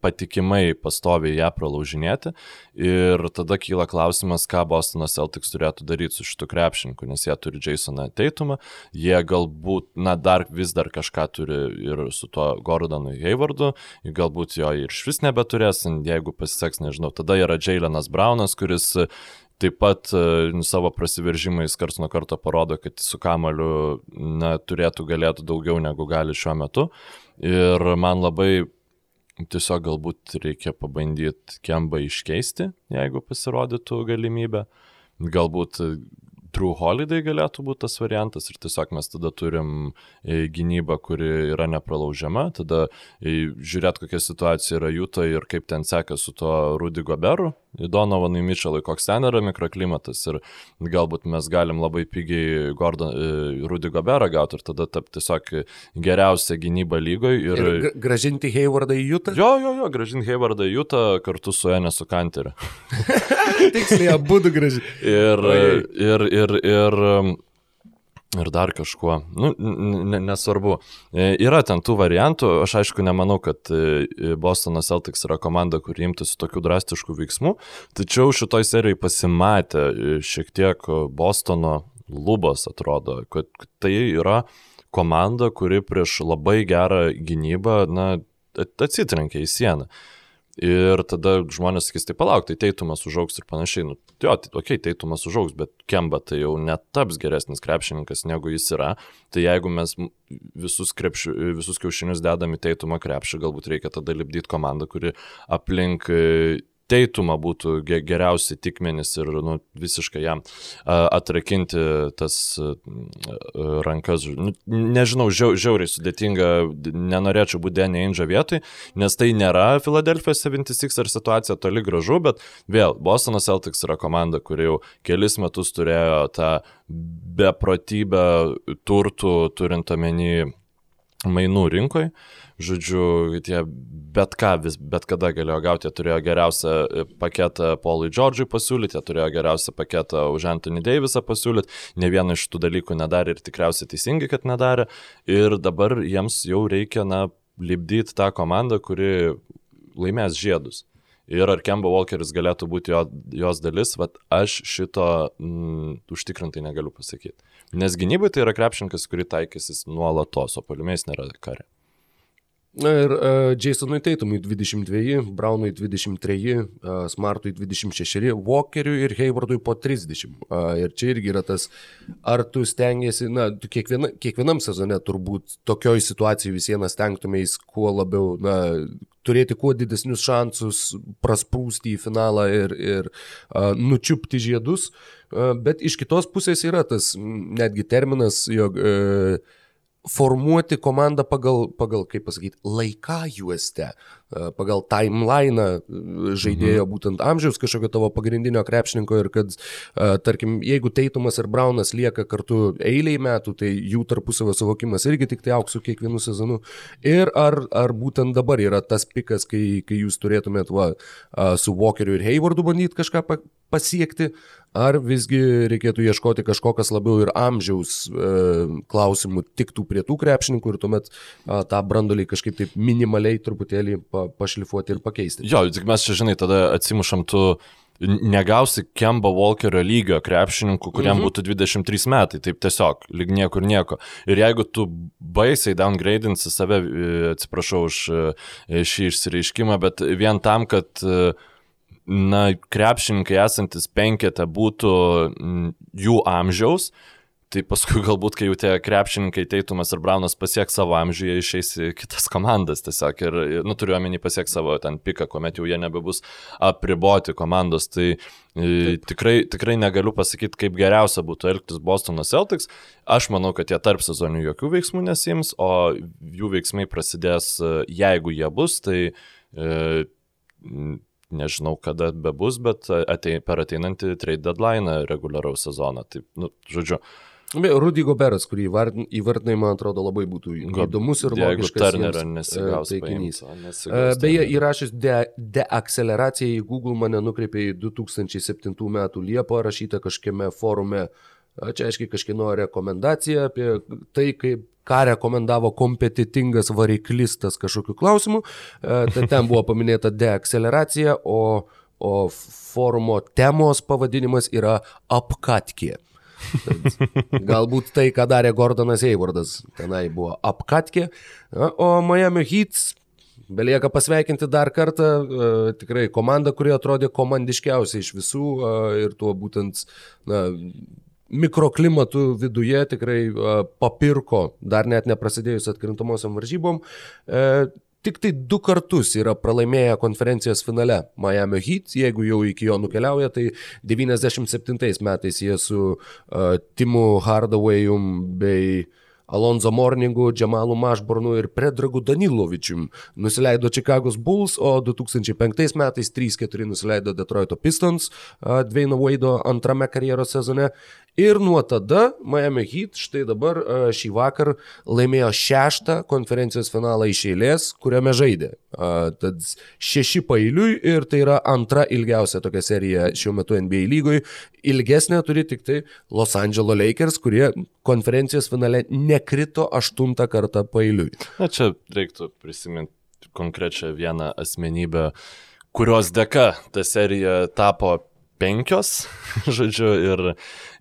patikimai pastoviai ją pralaužinėti. Ir tada kyla klausimas, ką Bostonas Celtics turėtų daryti su šitu krepšininku, nes jie turi Jasoną Teitumą, jie galbūt, na, dar vis dar kažką turi ir su tuo Gordonu Haywardu, galbūt jo ir iš vis nebeturės, jeigu pasiseks, nežinau, tada yra Jailenas Braunas, kuris taip pat savo prasiveržimais karts nuo karto parodo, kad su kamaliu na, turėtų galėtų daugiau negu gali šiuo metu. Ir man labai tiesiog galbūt reikia pabandyti kembą iškeisti, jeigu pasirodytų galimybė. Galbūt True Holiday galėtų būti tas variantas ir tiesiog mes tada turim e, gynybą, kuri yra nepralaužiama, tada e, žiūrėt, kokia situacija yra Jūta ir kaip ten seka su tuo Rudy Goberu, Donovanui Mitchellui, koks ten yra mikroklimatas ir galbūt mes galim labai pigiai Gordon, e, Rudy Goberą gauti ir tada tapti tiesiog geriausia gynyba lygoje. Ir, ir gražinti Haywardą į Jūtą? Jo, jo, jo, gražinti Haywardą į Jūtą kartu su Enesu Kanteriu. [LAUGHS] Tiksliai, abu gražinti. [LAUGHS] ir, ir, ir, ir Ir dar kažkuo, nu, nesvarbu. E, yra ten tų variantų, aš aišku nemanau, kad e, Bostono Celtics yra komanda, kuri imtųsi tokių drastiškų veiksmų, tačiau šitoj serijai pasimatė e, šiek tiek Bostono lubos, atrodo, kad tai yra komanda, kuri prieš labai gerą gynybą, na, atsitrenkia į sieną. Ir tada žmonės sakys, tai palauk, tai teitumas užauks ir panašiai. Nu, jo, tai okei, okay, teitumas užauks, bet Kemba tai jau netaps geresnis krepšininkas negu jis yra. Tai jeigu mes visus, krepši, visus kiaušinius dedame į teitumą krepšį, galbūt reikia tada lipdyti komandą, kuri aplink teitumą būtų geriausi tikmenis ir nu, visiškai jam atrakinti tas rankas. Nu, nežinau, žiau, žiauriai sudėtinga, nenorėčiau būti Denė Inža vietoj, nes tai nėra Philadelphia 76 ar situacija toli gražu, bet vėl Bostonas Celtics yra komanda, kuri jau kelis metus turėjo tą beprotybę turtų turint omeny mainų rinkoje žodžiu, tie bet ką, vis, bet kada galėjo gauti, jie turėjo geriausią e, paketą Paului Džordžui pasiūlyti, jie turėjo geriausią paketą už Anthony Davisą pasiūlyti, ne vieną iš tų dalykų nedarė ir tikriausiai teisingai, kad nedarė. Ir dabar jiems jau reikia, na, lipdyti tą komandą, kuri laimės žiedus. Ir ar Kemba Walkeris galėtų būti jo, jos dalis, vad aš šito mm, užtikrintai negaliu pasakyti. Nes gynybai tai yra krepšininkas, kurį taikysis nuolatos, o paliumės nėra karė. Na ir uh, Jasonui Teitumui 22, Brownui 23, uh, Smartui 26, Walkeriui ir Haywardui po 30. Uh, ir čia irgi yra tas, ar tu stengiasi, na, tu kiekviena, kiekvienam sezone turbūt tokioj situacijai visienas stengtumės kuo labiau, na, turėti kuo didesnius šansus prasprūsti į finalą ir, ir uh, nučiupti žiedus. Uh, bet iš kitos pusės yra tas netgi terminas, jog uh, formuoti komandą pagal, pagal kaip pasakyti, laiką juoste, e, pagal timeline žaidėjo mhm. būtent amžiaus kažkokio tavo pagrindinio krepšininko ir kad, e, tarkim, jeigu Teitumas ir Braunas lieka kartu eiliai metų, tai jų tarpusavio suvokimas irgi tik tai auks su kiekvienu sezonu. Ir ar, ar būtent dabar yra tas pikas, kai, kai jūs turėtumėt va, su Walkeriu ir Haywardu bandyti kažką pasiekti, ar visgi reikėtų ieškoti kažko, kas labiau ir amžiaus e, klausimų tiktų prie tų krepšininkų ir tuomet a, tą brandolį kažkaip taip minimaliai truputėlį pa, pašlifuoti ir pakeisti. Jo, tik mes čia, žinai, tada atsimušam tu negausi Kemba Walkerio lygio krepšininkų, kuriam mhm. būtų 23 metai, taip tiesiog, lyg niekur nieko. Ir jeigu tu baisiai downgradinsi save, e, atsiprašau už e, šį išsireiškimą, bet vien tam, kad na, krepšininkai esantis penketą būtų jų amžiaus, Tai paskui [LAUGHS] galbūt, kai jau tie krepšininkai Teitumas ir Braunas pasieks savo amžių, jie išeis į kitas komandas tiesiog ir, nu, turiu omeny pasieks savo ten piką, kuomet jau jie nebebus apriboti komandos. Tai e, Taip. tikrai, tikrai negaliu pasakyti, kaip geriausia būtų elgtis Bostono Celtics. Aš manau, kad jie tarp sezonių jokių veiksmų nesims, o jų veiksmai prasidės, e, jeigu jie bus, tai e, nežinau kada bebus, bet atei, per ateinantį trade deadline reguliaraus sezoną. Tai, nu, žodžiu, Rudy Goberas, kurį įvardinai, man atrodo, labai būtų įdomus ir logiškas. Turnerio nesigaus taikinys. Nesigaus Beje, įrašęs deakceleraciją de į Google mane nukreipė į 2007 metų Liepą rašytą kažkiame forume. Čia aiškiai kažkieno rekomendacija apie tai, kaip ką rekomendavo kompetitingas variklistas kažkokiu klausimu. Tai ten buvo paminėta deakceleracija, o, o forumo temos pavadinimas yra apkatkė. Galbūt tai, ką darė Gordonas Eivardas, tenai buvo apkatkė, o Miami Heats Belieka pasveikinti dar kartą, uh, tikrai komanda, kuri atrodė komandiškiausiai iš visų uh, ir tuo būtent na, mikroklimatų viduje tikrai uh, papirko, dar net neprasidėjus atkrintamosiam varžybom. Uh, tik tai du kartus yra pralaimėję konferencijos finale Miami Heat, jeigu jau iki jo nukeliauja, tai 97 metais jie su uh, Timu Hardawayum bei Alonso Morningu, Džemalu Mašbornu ir Predragu Danilovičium nusileido Chicago's Bulls, o 2005 metais 3-4 nusileido Detroito Pistons Dveino Vaido antrame karjeros sezone Ir nuo tada Miami Heat štai dabar šį vakar laimėjo šeštą konferencijos finalą iš eilės, kuriame žaidė. Tad šeši pailiui ir tai yra antra ilgiausia tokia serija šiuo metu NBA lygoje. Ilgesnė turi tik tai Los Angeles Lakers, kurie konferencijos finale nekrito aštuntą kartą pailiui. Na čia reiktų prisiminti konkrečią vieną asmenybę kurios dėka ta serija tapo penkios, [LAUGHS] žodžiu, ir,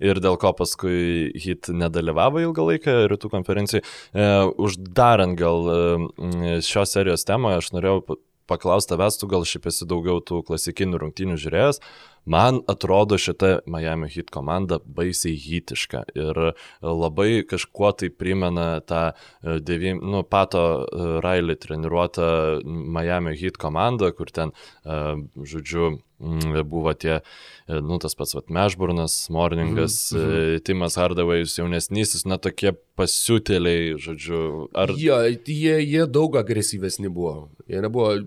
ir dėl ko paskui hit nedalyvavo ilgą laiką rytų konferencijai. E, uždarant gal e, šios serijos temą, aš norėjau paklausti tavęs, tu gal šiaip esi daugiau tų klasikinių rungtynių žiūrėjęs. Man atrodo šita Miami Heat komanda baisiai hitiška ir labai kažkuo tai primena tą, e, devym, nu, pato Railį treniruotą Miami Heat komandą, kur ten, žodžiu, Mm, buvo tie, e, nu, tas pats, Mešburnas, Morningas, mm -hmm. Timas Hardawayus jaunesnysis, na, tokie pasiutėliai, žodžiu, ar... Ja, jie, jie daug agresyvesni buvo. Jie nebuvo,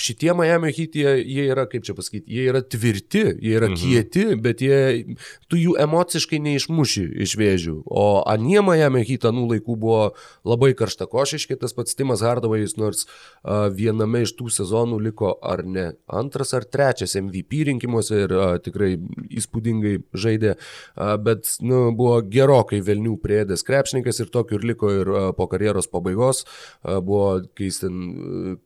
šitie Miami hit, jie, jie yra, kaip čia pasakyti, jie yra tvirti, jie yra -hmm. kieti, bet jie, tu jų emociškai neišmuši iš vėžių. O anie Miami hit anų laikų buvo labai karštakošiški, tas pats Timas Hardawayus, nors uh, viename iš tų sezonų liko ar ne antras ar trečias MVP rinkimuose ir a, tikrai įspūdingai žaidė, a, bet nu, buvo gerokai Velnių prieėdęs krepšininkas ir tokiu ir liko ir a, po karjeros pabaigos. A, buvo, kai jis ten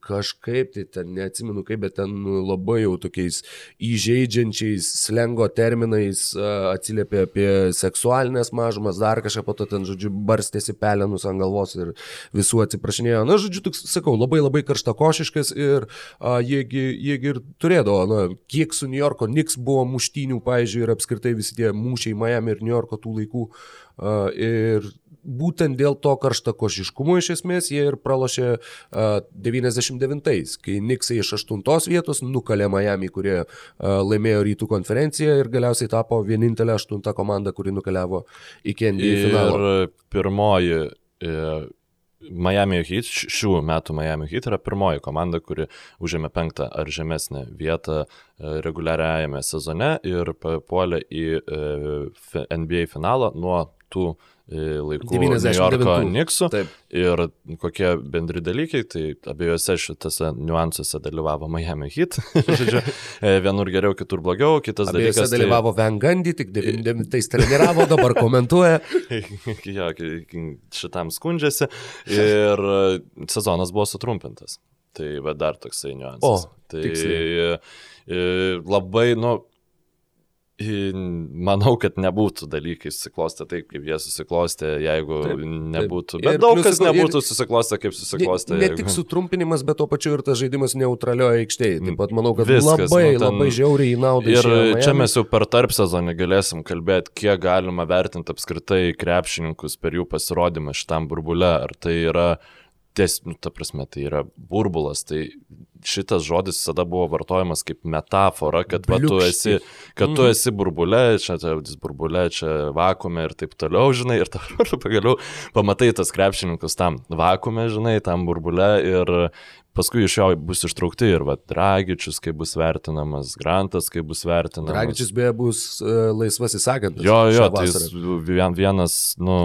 kažkaip, tai ten neatsimenu kaip, bet ten labai jau tokiais įžeidžiančiais slengo terminais a, atsiliepė apie seksualinės mažumas, dar kažką po to ten, žodžiu, barstėsi pelenus ant galvos ir visų atsiprašinėjo. Na, žodžiu, toks, sakau, labai labai karštakošiškas ir a, jiegi, jiegi ir turėdavo, na, kiek su New Yorko Knicks buvo muštynių, pavyzdžiui, ir apskritai visi tie mūšiai Miami ir New Yorko tų laikų. Uh, ir būtent dėl to karštakošiškumo iš esmės jie ir pralošė uh, 99-ais, kai Niksai iš 8 vietos nukalė Miami, kurie uh, laimėjo rytų konferenciją ir galiausiai tapo vienintelė 8 komanda, kuri nukeliavo iki NBA finalo. Ir pirmoji uh, Miami Heat, šių metų Miami Heat yra pirmoji komanda, kuri užėmė penktą ar žemesnę vietą e, reguliariajame sezone ir puolė į e, NBA finalą nuo tų e, laikų New Yorko Knicksų. Ir kokie bendri dalykai, tai abiejose šitose niuansuose dalyvavo Miami Heat. [LAUGHS] Žodžiu, vienur geriau, kitur blogiau, kitas abiejose dalykas. Tai dalyvavo tai... Vengandi, tik 99 treniravo, dabar komentuoja. [LAUGHS] jo, šitam skundžiasi. Ir sezonas buvo sutrumpintas. Tai va dar toksai niuansas. O, tai tiksliai. labai, nu, Manau, kad nebūtų dalykai susiklostę taip, kaip jie susiklostė, jeigu taip, nebūtų. taip. Bet Ir daug kas ir- nebūtų susiklostę, kaip susiklostė. Ne, ne jeigu- tik sutrumpinimas, bet to pačiu ir tas žaidimas neutralioje aikštėje. Taip pat manau, kad Viskas, labai, nu, ten- labai žiauriai į naudą. Ir išėjo čia mes jau per tarp sezoną galėsim kalbėti, kiek galima vertinti apskritai krepšininkus per jų pasirodymą šitam burbule. Ar tai yra, ties, nu, ta prasme, tai yra burbulas. Tai šitas žodis visada buvo vartojamas kaip metafora, kad va, tu esi, kad tu esi burbule, čia tas burbule, čia vakume ir taip toliau, žinai, ir dabar [LAUGHS] pagaliau pamatai tas krepšininkus tam vakume, žinai, tam burbule ir paskui iš jo bus ištraukti ir va, Dragičius, kaip bus vertinamas, Grantas, kaip bus vertinamas. Dragičius beje bus uh, laisvasis agentas. Jo, jo, šią tai jis vien, vienas, nu,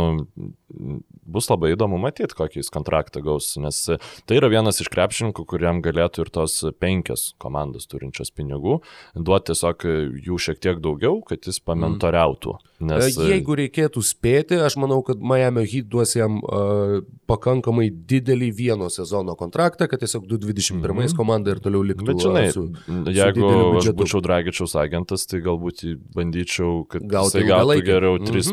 bus labai įdomu matyti, kokį jis kontraktą gaus, nes tai yra vienas iš krepšininkų, kuriam galėtų ir tos penkias komandos turinčios pinigų duoti tiesiog jų šiek tiek daugiau, kad jis pamentoriautų. Nes, E, Jeigu reikėtų spėti, aš manau, kad Miami Heat duos jam uh, pakankamai didelį vieno sezono kontraktą, kad tiesiog 2021 mm -hmm. komanda ir toliau liktų. Bet žinai, su, jeigu dideliu aš būčiau Dragičiaus agentas, tai galbūt bandyčiau, kad Gauti jisai gautų ilgalaikę. geriau Mhm. tris.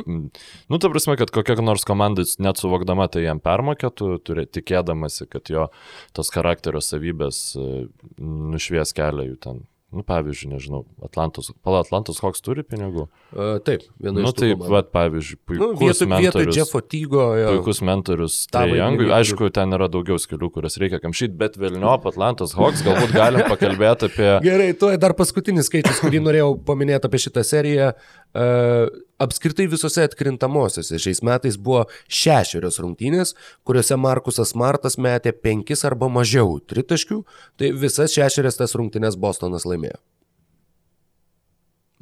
Nu, ta prasme, kad kokia nors komanda net suvokdama tai jam permokėtų, turi tikėdamasi, kad jo tos charakterio savybės e, nušvies kelią jų ten. Nu, pavyzdžiui, nežinau, Atlantos, pala Atlantos Hawks turi pinigų. Uh, taip, viena Nu, iš tų taip, komandų. va, pavyzdžiui, Nu, puikus vietoj, vietoj mentorius. Jeffo Tygo. Jo, Puikus mentorius vaidmenį Aišku, ten yra daugiau skilių, kurias reikia kamšyti, bet Vilniop, Atlantos Hawks, galbūt galim [LAUGHS] pakalbėti apie... Gerai, tuo dar paskutinis skaičius, kurį norėjau paminėti apie šitą seriją. Uh, apskritai visose atkrintamosiose šiais metais buvo šešerios rungtynės, kuriuose Markusas Martas metė penkis arba mažiau tritaškių, tai visas šešerias tas rungtynės Bostonas laimėjo.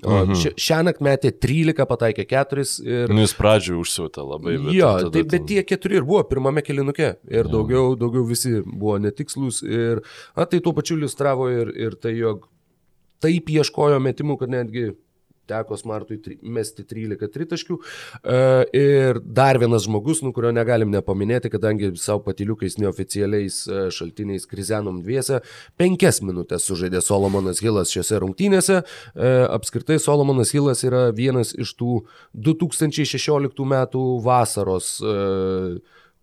O Mhm. mhm. šią naktį metė 13, pataikė 4 ir... Nu, jis pradžioje užsiūtė labai. bet Jo, tada taip, bet tie keturi ir buvo pirmame kilinuke. Ir daugiau, daugiau visi buvo netikslus. Ir a, tai tuo pačiu iliustravo ir, ir tai, jog taip ieškojo metimų, kad netgi teko Smartui tri, mesti 13 tritaškių. E, ir dar vienas žmogus, nu, kurio negalim nepaminėti, kadangi savo patiliukais neoficialiais e, šaltiniais krizenom dviese, penkias minutės sužaidė Solomonas Hilas šiose rungtynėse. E, apskritai Solomonas Hilas yra vienas iš tų 2016 metų vasaros e,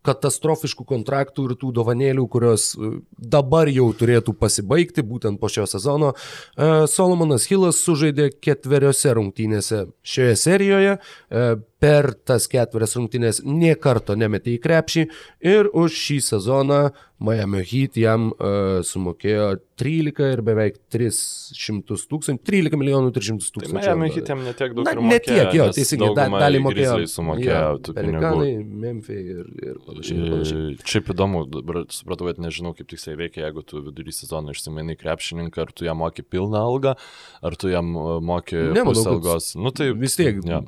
katastrofiškų kontraktų ir tų dovanėlių, kurios e, dabar jau turėtų pasibaigti, būtent po šio sezono. E, Solomonas Hilas sužaidė ketveriose rungtynėse šioje serijoje, e, per tas ketverias rungtynės nie karto nemetė į krepšį ir už šį sezoną Miami Heat jam uh, sumokėjo 13 ir beveik 300 tūkstančių, 13 milijonų 300 Tai tūkstančių. Miami hitėm netiek daug Na, mokėjo, tiek, jo, teisingai, da, dalį mokėjo. Sumokėjo pinigų. Pelikanai, Memphis ir, ir panašiai. panašiai. E, Šiaip įdomu, dabar supratau, kad nežinau, kaip tiksliai veikia, jeigu tu vidury sezono išsimainai krepšininką, ar tu jam moki pilną algą, ar tu jam e, moki pusę algos. Nu, tai vis tiek. Ja.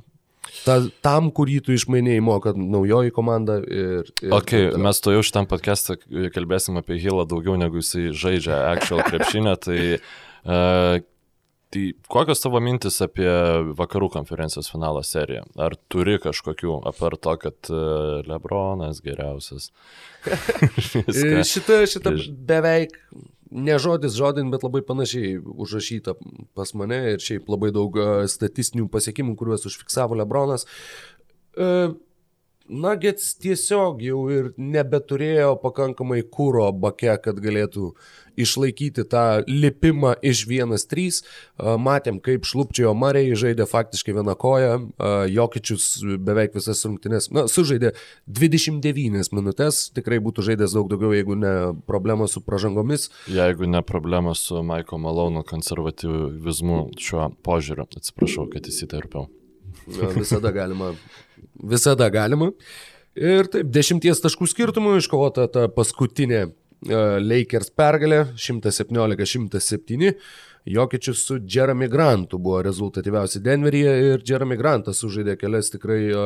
Ta, tam, kurį tu išmainėjai, moka naujoji komanda. Ir, ir Ok, taip toliau. mes to jau šitam podcast'ą kalbėsim apie Hilą daugiau negu jisai žaidžia actual [LAUGHS] krepšinę, tai, uh, tai kokios tavo mintis apie vakarų konferencijos finalo seriją? Ar turi kažkokių, apart to, kad uh, Lebronas geriausias? [LAUGHS] [LAUGHS] E, Šita, šita beveik ne žodis žodin, bet labai panašiai užrašyta pas mane ir šiaip labai daug e, statistinių pasiekimų, kuriuos užfiksavo Lebronas. E, Nuggets tiesiog jau ir nebeturėjo pakankamai kūro bake, kad galėtų išlaikyti tą lipimą iš 1-3. E, Matėm, kaip šlupčiojo Mariai, žaidė faktiškai vieną koją, Jokičius beveik visas rungtynes, na, sužaidė 29 minutės, tikrai būtų žaidęs daug daugiau, jeigu ne problema su pražangomis. Jeigu ne problema su Maiko Malonu konservatyvizmu šiuo požiūriu, atsiprašau, kad įsiterpiau. Visada galima. Visada galima. Ir taip, dešimties taškų skirtumų iškovota ta paskutinė e, Lakers pergalė 117-107. Jokičius su Jeremy Grantu buvo rezultatyviausi Denveryje ir Jeremy Grantas sužaidė kelias tikrai e,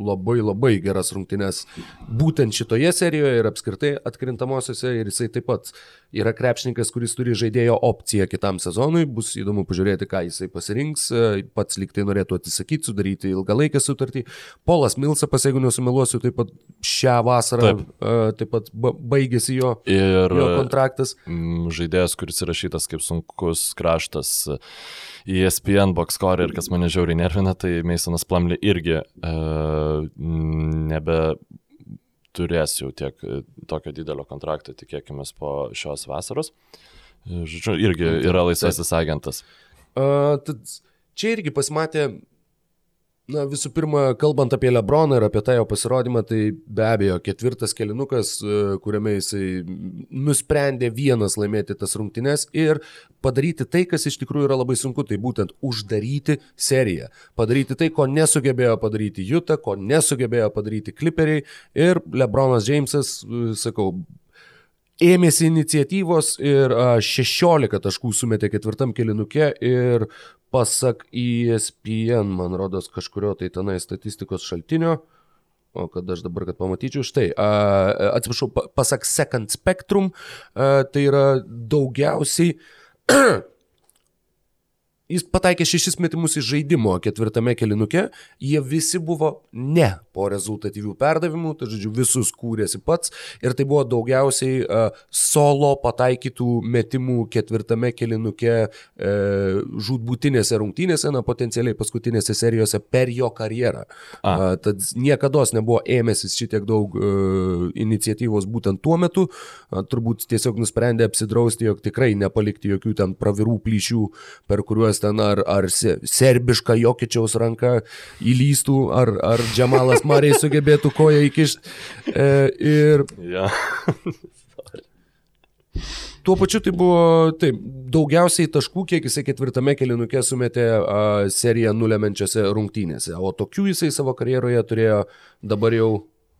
labai labai geras rungtynes būtent šitoje serijoje ir apskritai atkrintamosiose ir jisai taip pat yra krepšininkas, kuris turi žaidėjo opciją kitam sezonui, bus įdomu pažiūrėti, ką jisai pasirinks, e, pats liktai norėtų atsisakyti, sudaryti ilgalaikę sutartį. Polas Milsapas, jeigu nesumeluosiu, taip pat šią vasarą Taip. taip, taip pat ba- baigėsi jo, Ir jo kontraktas. mm, žaidėjas, kuris įrašytas kaip sunkus kraštas ESPN box score ir kas mane žiauriai nervina, tai Masonas Plumley irgi uh, nebe turės jau tiek tokio didelio kontrakto, tikėkime, po šios vasaros. Žodžiu, irgi yra laisvasis agentas. Uh, tad čia irgi pasimatė Na, visų pirma, kalbant apie Lebroną ir apie tą jo pasirodymą, tai be abejo, ketvirtas kelinukas, e, kuriame jisai nusprendė vienas laimėti tas rungtynes ir padaryti tai, kas iš tikrųjų yra labai sunku, tai būtent uždaryti seriją. Padaryti tai, ko nesugebėjo padaryti Juta, ko nesugebėjo padaryti Clipperiai ir Lebronas Jamesas, e, sakau, ėmėsi iniciatyvos ir 16 taškų sumetė ketvirtam kilinuke ir pasak ESPN, man rodos, kažkurio tai tenai statistikos šaltinio, o kad aš dabar, kad pamatyčiau, štai, atsiprašau, pasak Second Spectrum, tai yra daugiausiai Jis pataikė šešis metimus iš žaidimo ketvirtame kelinuke, jie visi buvo ne po rezultatyvių perdavimų, tai žodžiu, visus kūrėsi pats. Ir tai buvo daugiausiai uh, solo pataikytų metimų ketvirtame kelinuke uh, žudbūtinėse rungtynėse, na, potencialiai paskutinėse serijose per jo karjerą. Uh, tad niekada nebuvo ėmėsis šitiek daug uh, iniciatyvos būtent tuo metu, uh, turbūt tiesiog nusprendė apsidrausti, jog tikrai nepalikti jokių ten pravirų plyšių, per kuriuos ten ar, ar serbiška Jokičiaus ranka įlystų, ar, ar Džemalas Mariai sugebėtų koją įkišti. E, ir... Ja. [LAUGHS] Tuo pačiu tai buvo taip, daugiausiai taškų, kiek jisai ketvirtame kelinuke sumetė a, seriją nulemenčiose rungtynėse, o tokių jisai savo karjeroje turėjo dabar jau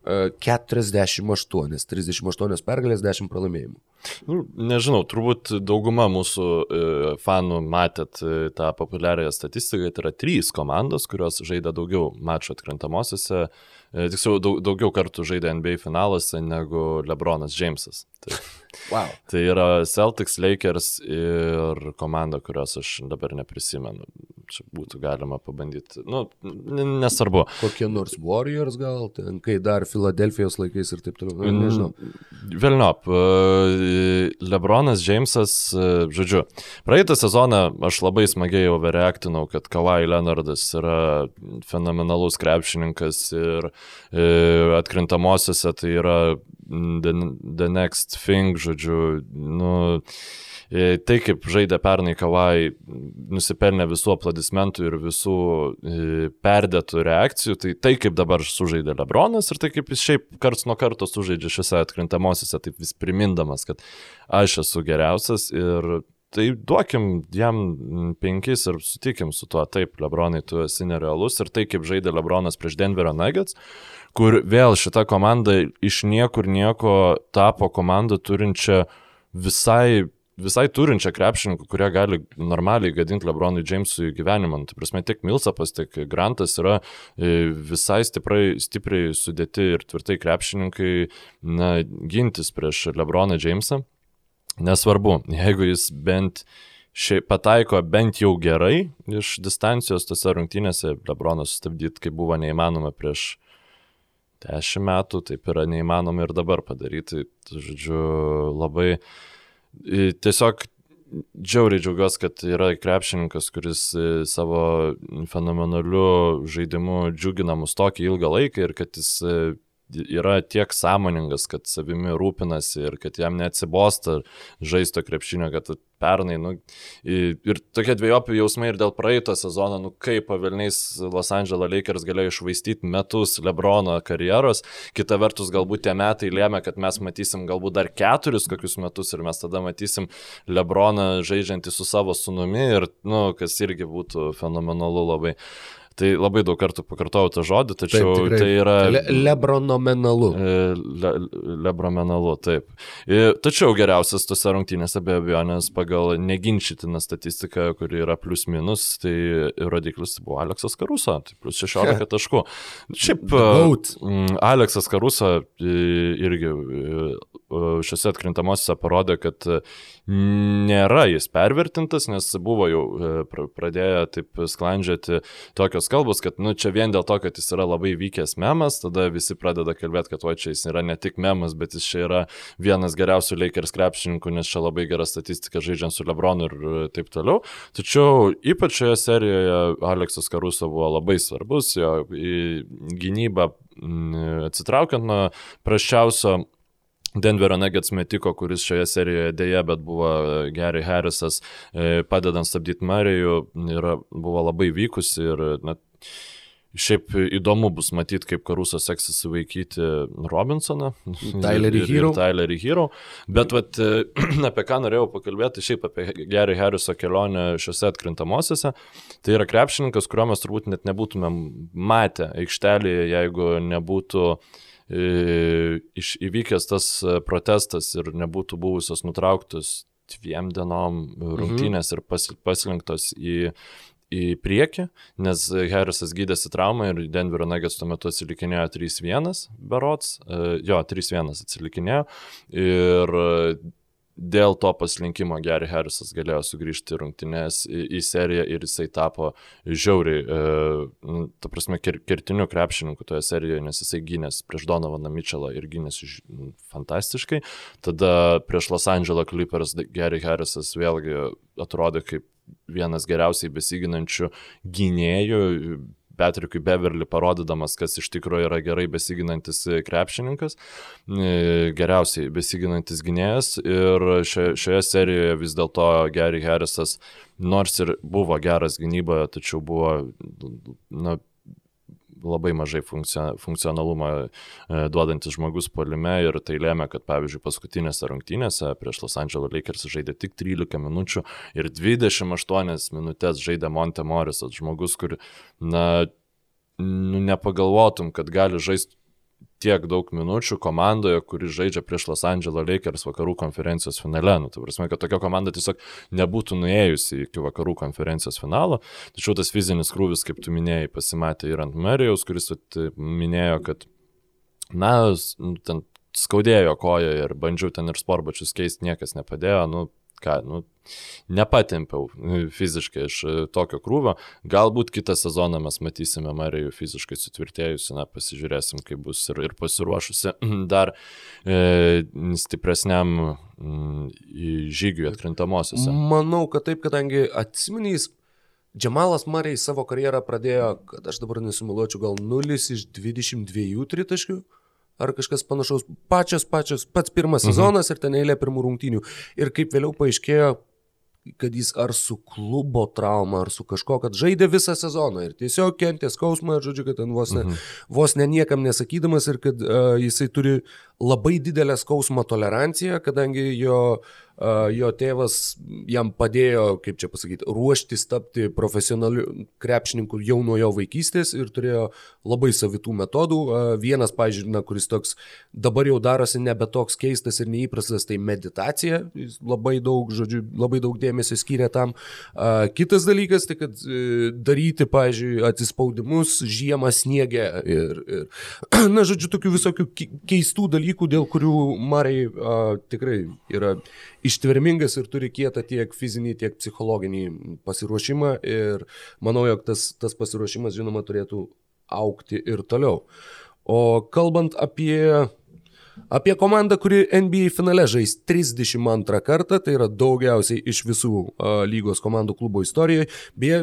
48, 38 pergalės, 10 pralaimėjimų. Nu, nežinau, turbūt dauguma mūsų e, fanų matėt e, tą populiariąją statistiką, tai yra trys komandos, kurios žaidė daugiau mačų atkrintamosiose, e, tiksliau daug, daugiau kartų žaidė NBA finaluose negu Lebronas Jamesas. Tai, [LAUGHS] wow. tai yra Celtics, Lakers ir komanda, kurios aš dabar neprisimenu čia būtų galima pabandyti. Nu, nesvarbu. Kokie nors Warriors gal, ten, kai dar Filadelfijos laikais ir taip toliau. Nu, nežinau. Velniop. E, Lebronas Jamesas, e, žodžiu, praeitą sezoną aš labai smagiai overreaktinau, kad Kawhi Leonardas yra fenomenalus krepšininkas ir e, atkrintamosiose tai yra the, the next thing, žodžiu, nu, tai kaip žaidė pernai Kavai, nusipelnė visų aplodismentų ir visų e, perdėtų reakcijų, tai tai kaip dabar sužaidė Lebronas ir tai kaip jis šiaip karts nuo karto sužaidžia šiuose atkrintamosiose, taip vis primindamas, kad aš esu geriausias ir tai duokim jam penkis ir sutikim su tuo, taip, Lebronai, tu esi nerealus ir tai kaip žaidė Lebronas prieš Denverio Nuggets, kur vėl šita komanda iš niekur nieko tapo komanda turinčia visai visai turinčią krepšininkų, kurie gali normaliai gadinti Lebronui Jamesui gyvenimą. Tai prasme, tiek Milsapas, tiek Grantas yra e, visai stiprai, stipriai sudėti ir tvirtai krepšininkai na, gintis prieš Lebroną Jamesą. Nesvarbu, jeigu jis bent šiaip pataiko bent jau gerai iš distancijos tose rungtynėse, Lebronas sustabdyti, kaip buvo neįmanoma prieš dešimt metų, taip yra neįmanoma ir dabar padaryti. Tai, žodžiu, labai uh, Tiesiog džiauriai džiaugiuosi, kad yra krepšininkas, kuris e, savo fenomenaliu žaidimu džiugina mus tokį ilgą laiką ir kad jis e, yra tiek sąmoningas, kad savimi rūpinasi ir kad jam neatsibosta žaisto krepšinio, kad pernai, nu, ir tokie dviejopi jausmai ir dėl praeito sezono, nu, kaip pavilniais Los Angeles Lakers galėjo išvaistyti metus Lebrono karjeros, kita vertus galbūt tie metai lėmė, kad mes matysim galbūt dar keturis kokius metus ir mes tada matysim Lebroną žaidžiantį su savo sunumi ir, nu, kas irgi būtų fenomenalu labai. Tai labai daug kartų pakartojau tą žodį, tačiau taip, tai yra... Le, lebronomenalu. E, le, lebromenalu, taip. E, tačiau geriausias tose rungtynėse be abejonės pagal neginčytiną statistiką, kuri yra plus minus, tai rodiklis buvo Aleksas Karuso, tai plus 16 [LAUGHS] taškų. Šiaip, Aleksas Karuso irgi šiuose atkrintamosiose parodė, kad nėra jis pervertintas, nes buvo jau pradėję taip sklandžiati tokios kalbos, kad nu, čia vien dėl to, kad jis yra labai vykęs memas, tada visi pradeda kalbėti, kad o čia jis yra ne tik memas, bet jis čia yra vienas geriausių Lakers krepšininkų, nes čia labai gera statistika žaidžiant su Lebronu ir taip toliau. Tačiau ypač šioje serijoje Aleksas Karuso buvo labai svarbus, jo gynyba atsitraukiant nuo praščiausio Denverio Nuggets metiko, kuris šioje serijoje dėja, bet buvo Gary Harrisas, e, padedant stabdyti Marijų, buvo labai vykusi ir net Šiaip įdomu bus matyti, kaip Karusas seksis įvaikyti Robinsoną. [LAUGHS] Tylerį Hero. Tylerį Hero. Bet vat, [CLEARS THROAT] apie ką norėjau pakalbėti, šiaip apie Gary Harriso kelionę šiuose atkrintamosiose. Tai yra krepšininkas, kurio mes turbūt net nebūtumėm matę aikštelėje, jeigu nebūtų e, iš, įvykęs tas protestas ir nebūtų buvusios nutrauktos dviem dienom rungtynės mhm. ir pas, paslinktos į į priekį, nes Harrisas gydėsi traumą ir Denverio Nuggets tuo metu atsilikinėjo 3-1, berots, e, jo, 3-1 atsilikinėjo ir dėl to paslinkimo Gary Harrisas galėjo sugrįžti rungtynės į, į seriją ir jisai tapo žiauriai, e, ta prasme, kertiniu krepšininku toje serijoje, nes jisai gynės prieš Donovaną Mitchellą ir gynėsi fantastiškai. Tada prieš Los Angeles Clippers Gary Harrisas vėlgi atrodė kaip vienas geriausiai besiginančių gynėjų, Patrickui Beverly parodydamas, kas iš tikrųjų yra gerai besiginantis krepšininkas, e, geriausiai besiginantis gynėjas. Ir šioje serijoje vis dėlto Gary Harrisas, nors ir buvo geras gynyboje, tačiau buvo na, labai mažai funkcio, funkcionalumą e, duodantis žmogus polime ir tai lėmė, kad pavyzdžiui paskutinėse rungtynėse prieš Los Angeles Lakers žaidė tik 13 minučių ir 28 minutės žaidė Monte Morisas, žmogus, kur, na, nu, nepagalvotum, kad gali žaisti tiek daug minučių komandoje, kuri žaidžia prieš Los Angeles Lakers vakarų konferencijos finale. Nu, tai prasme, kad tokia komanda tiesiog nebūtų nuėjusi iki vakarų konferencijos finalo. Tačiau tas fizinis krūvis, kaip tu minėjai, pasimatė ir ant Marijaus, kuris minėjo, kad, na, nu, ten skaudėjo koją ir bandžiau ten ir sporbačius keisti, niekas nepadėjo. Nu, ką, nu, nepatempiau fiziškai iš e, tokio krūvio. Galbūt kitą sezoną mes matysime Marijų fiziškai sutvirtėjusi, na, pasižiūrėsim, kaip bus ir, ir pasiruošusi [CLEARS THROAT] dar e, stipresniam m, žygiui atkrintamosiose. Manau, kad taip, kadangi atsiminys. Džemalas Marijai savo karjerą pradėjo, kad aš dabar nesimuločiau, gal 0 iš 22 tritaškių ar kažkas panašaus. Pačios, pačios, pats pirmas mhm. sezonas ir ten eilė pirmų rungtynių. Ir kaip vėliau paaiškėjo, kad jis ar su klubo trauma, ar su kažko, kad žaidė visą sezoną ir tiesiog kentė skausmą, žodžiu, kad ten vos ne, mhm. vos ne niekam nesakydamas ir kad uh, jisai turi labai didelę skausmo toleranciją, kadangi jo uh, jo tėvas jam padėjo, kaip čia pasakyti, ruoštis tapti profesionaliu krepšininku jau nuo jo vaikystės ir turėjo labai savitų metodų. Vienas, pažiūrėjau, kuris toks dabar jau darosi nebe toks keistas ir neįprastas, tai meditacija. Jis labai daug, žodžiu, labai daug dėmesio skiria tam. Kitas dalykas, tai kad e, daryti, pažiūrėjau, atsispaudimus žiemą sniegę ir, ir, [CLEARS THROAT] na, žodžiu, tokių visokių keistų dalykų, dėl kurių Marai tikrai yra ištvermingas ir turi kietą tiek fizinį, tiek psichologinį pasiruošimą ir manau, jog tas, tas pasiruošimas, žinoma, turėtų aukti ir toliau. O kalbant apie Apie komandą, kuri NBA finale žais 32 kartą, tai yra daugiausiai iš visų uh, lygos komandų klubo istorijoje. Beje,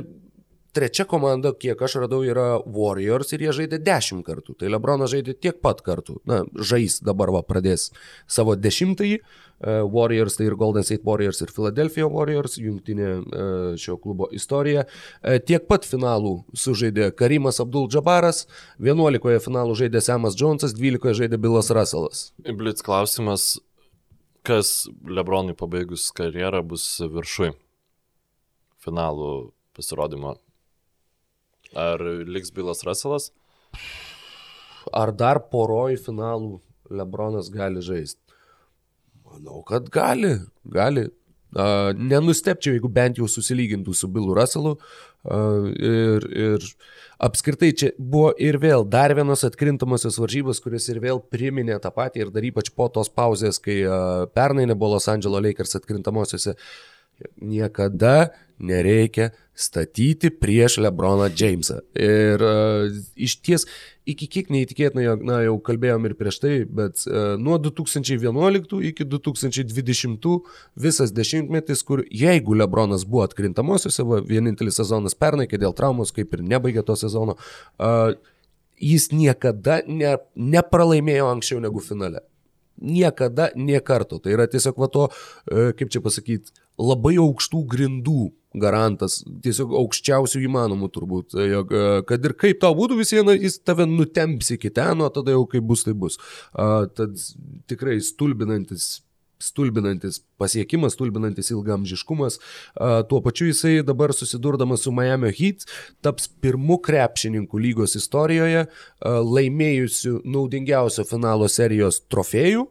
trečia komanda, kiek aš radau, yra Warriors ir jie žaidė 10 kartų. Tai Lebronas žaidė tiek pat kartų. Na, žais dabar va pradės savo dešimtąjį. Uh, Warriors tai ir Golden State Warriors ir Philadelphia Warriors, jungtinė uh, šio klubo istorija. Uh, tiek pat finalų sužaidė Karimas Abdul Jabaras, 11 finalų žaidė Samas Jonesas, 12 žaidė Bilas Russellas. Blitz klausimas, kas Lebronui pabaigus karjerą bus viršui finalų pasirodymo Ar liks Bilas Russellas? Ar dar poroj finalų Lebronas gali žaisti? Manau, kad gali, gali. Uh, nenustepčiau, jeigu bent jau susilygintų su Billu Russellu. Uh, ir, ir apskritai čia buvo ir vėl dar vienos atkrintamosios varžybos, kuris ir vėl priminė tą patį ir dar ypač po tos pauzės, kai uh, pernai nebuvo Los Angeles Lakers atkrintamosiose. Niekada nereikia statyti prieš Lebroną Jamesą. Ir uh, iš ties iki kiek neįtikėtina, jog, na, jau kalbėjom ir prieš tai, bet uh, nuo 2011 iki 2020 visas dešimtmetis, kur jeigu Lebronas buvo atkrintamosiose, va, vienintelis sezonas pernai, kai dėl traumos kaip ir nebaigė to sezono, uh, jis niekada ne, nepralaimėjo anksčiau negu finale. Niekada, nie karto. Tai yra tiesiog va to, kaip čia pasakyti, labai aukštų grindų garantas, tiesiog aukščiausių įmanomų turbūt, jog, e, kad ir kaip tau būtų vis viena, jis tave nutemps iki ten, o tada jau kaip bus, tai bus. A, tad tikrai stulbinantis stulbinantis pasiekimas, stulbinantis ilgamžiškumas. Tuo pačiu jisai dabar susidurdamas su Miami Heat taps pirmu krepšininkų lygos istorijoje laimėjusiu naudingiausio finalo serijos trofėjų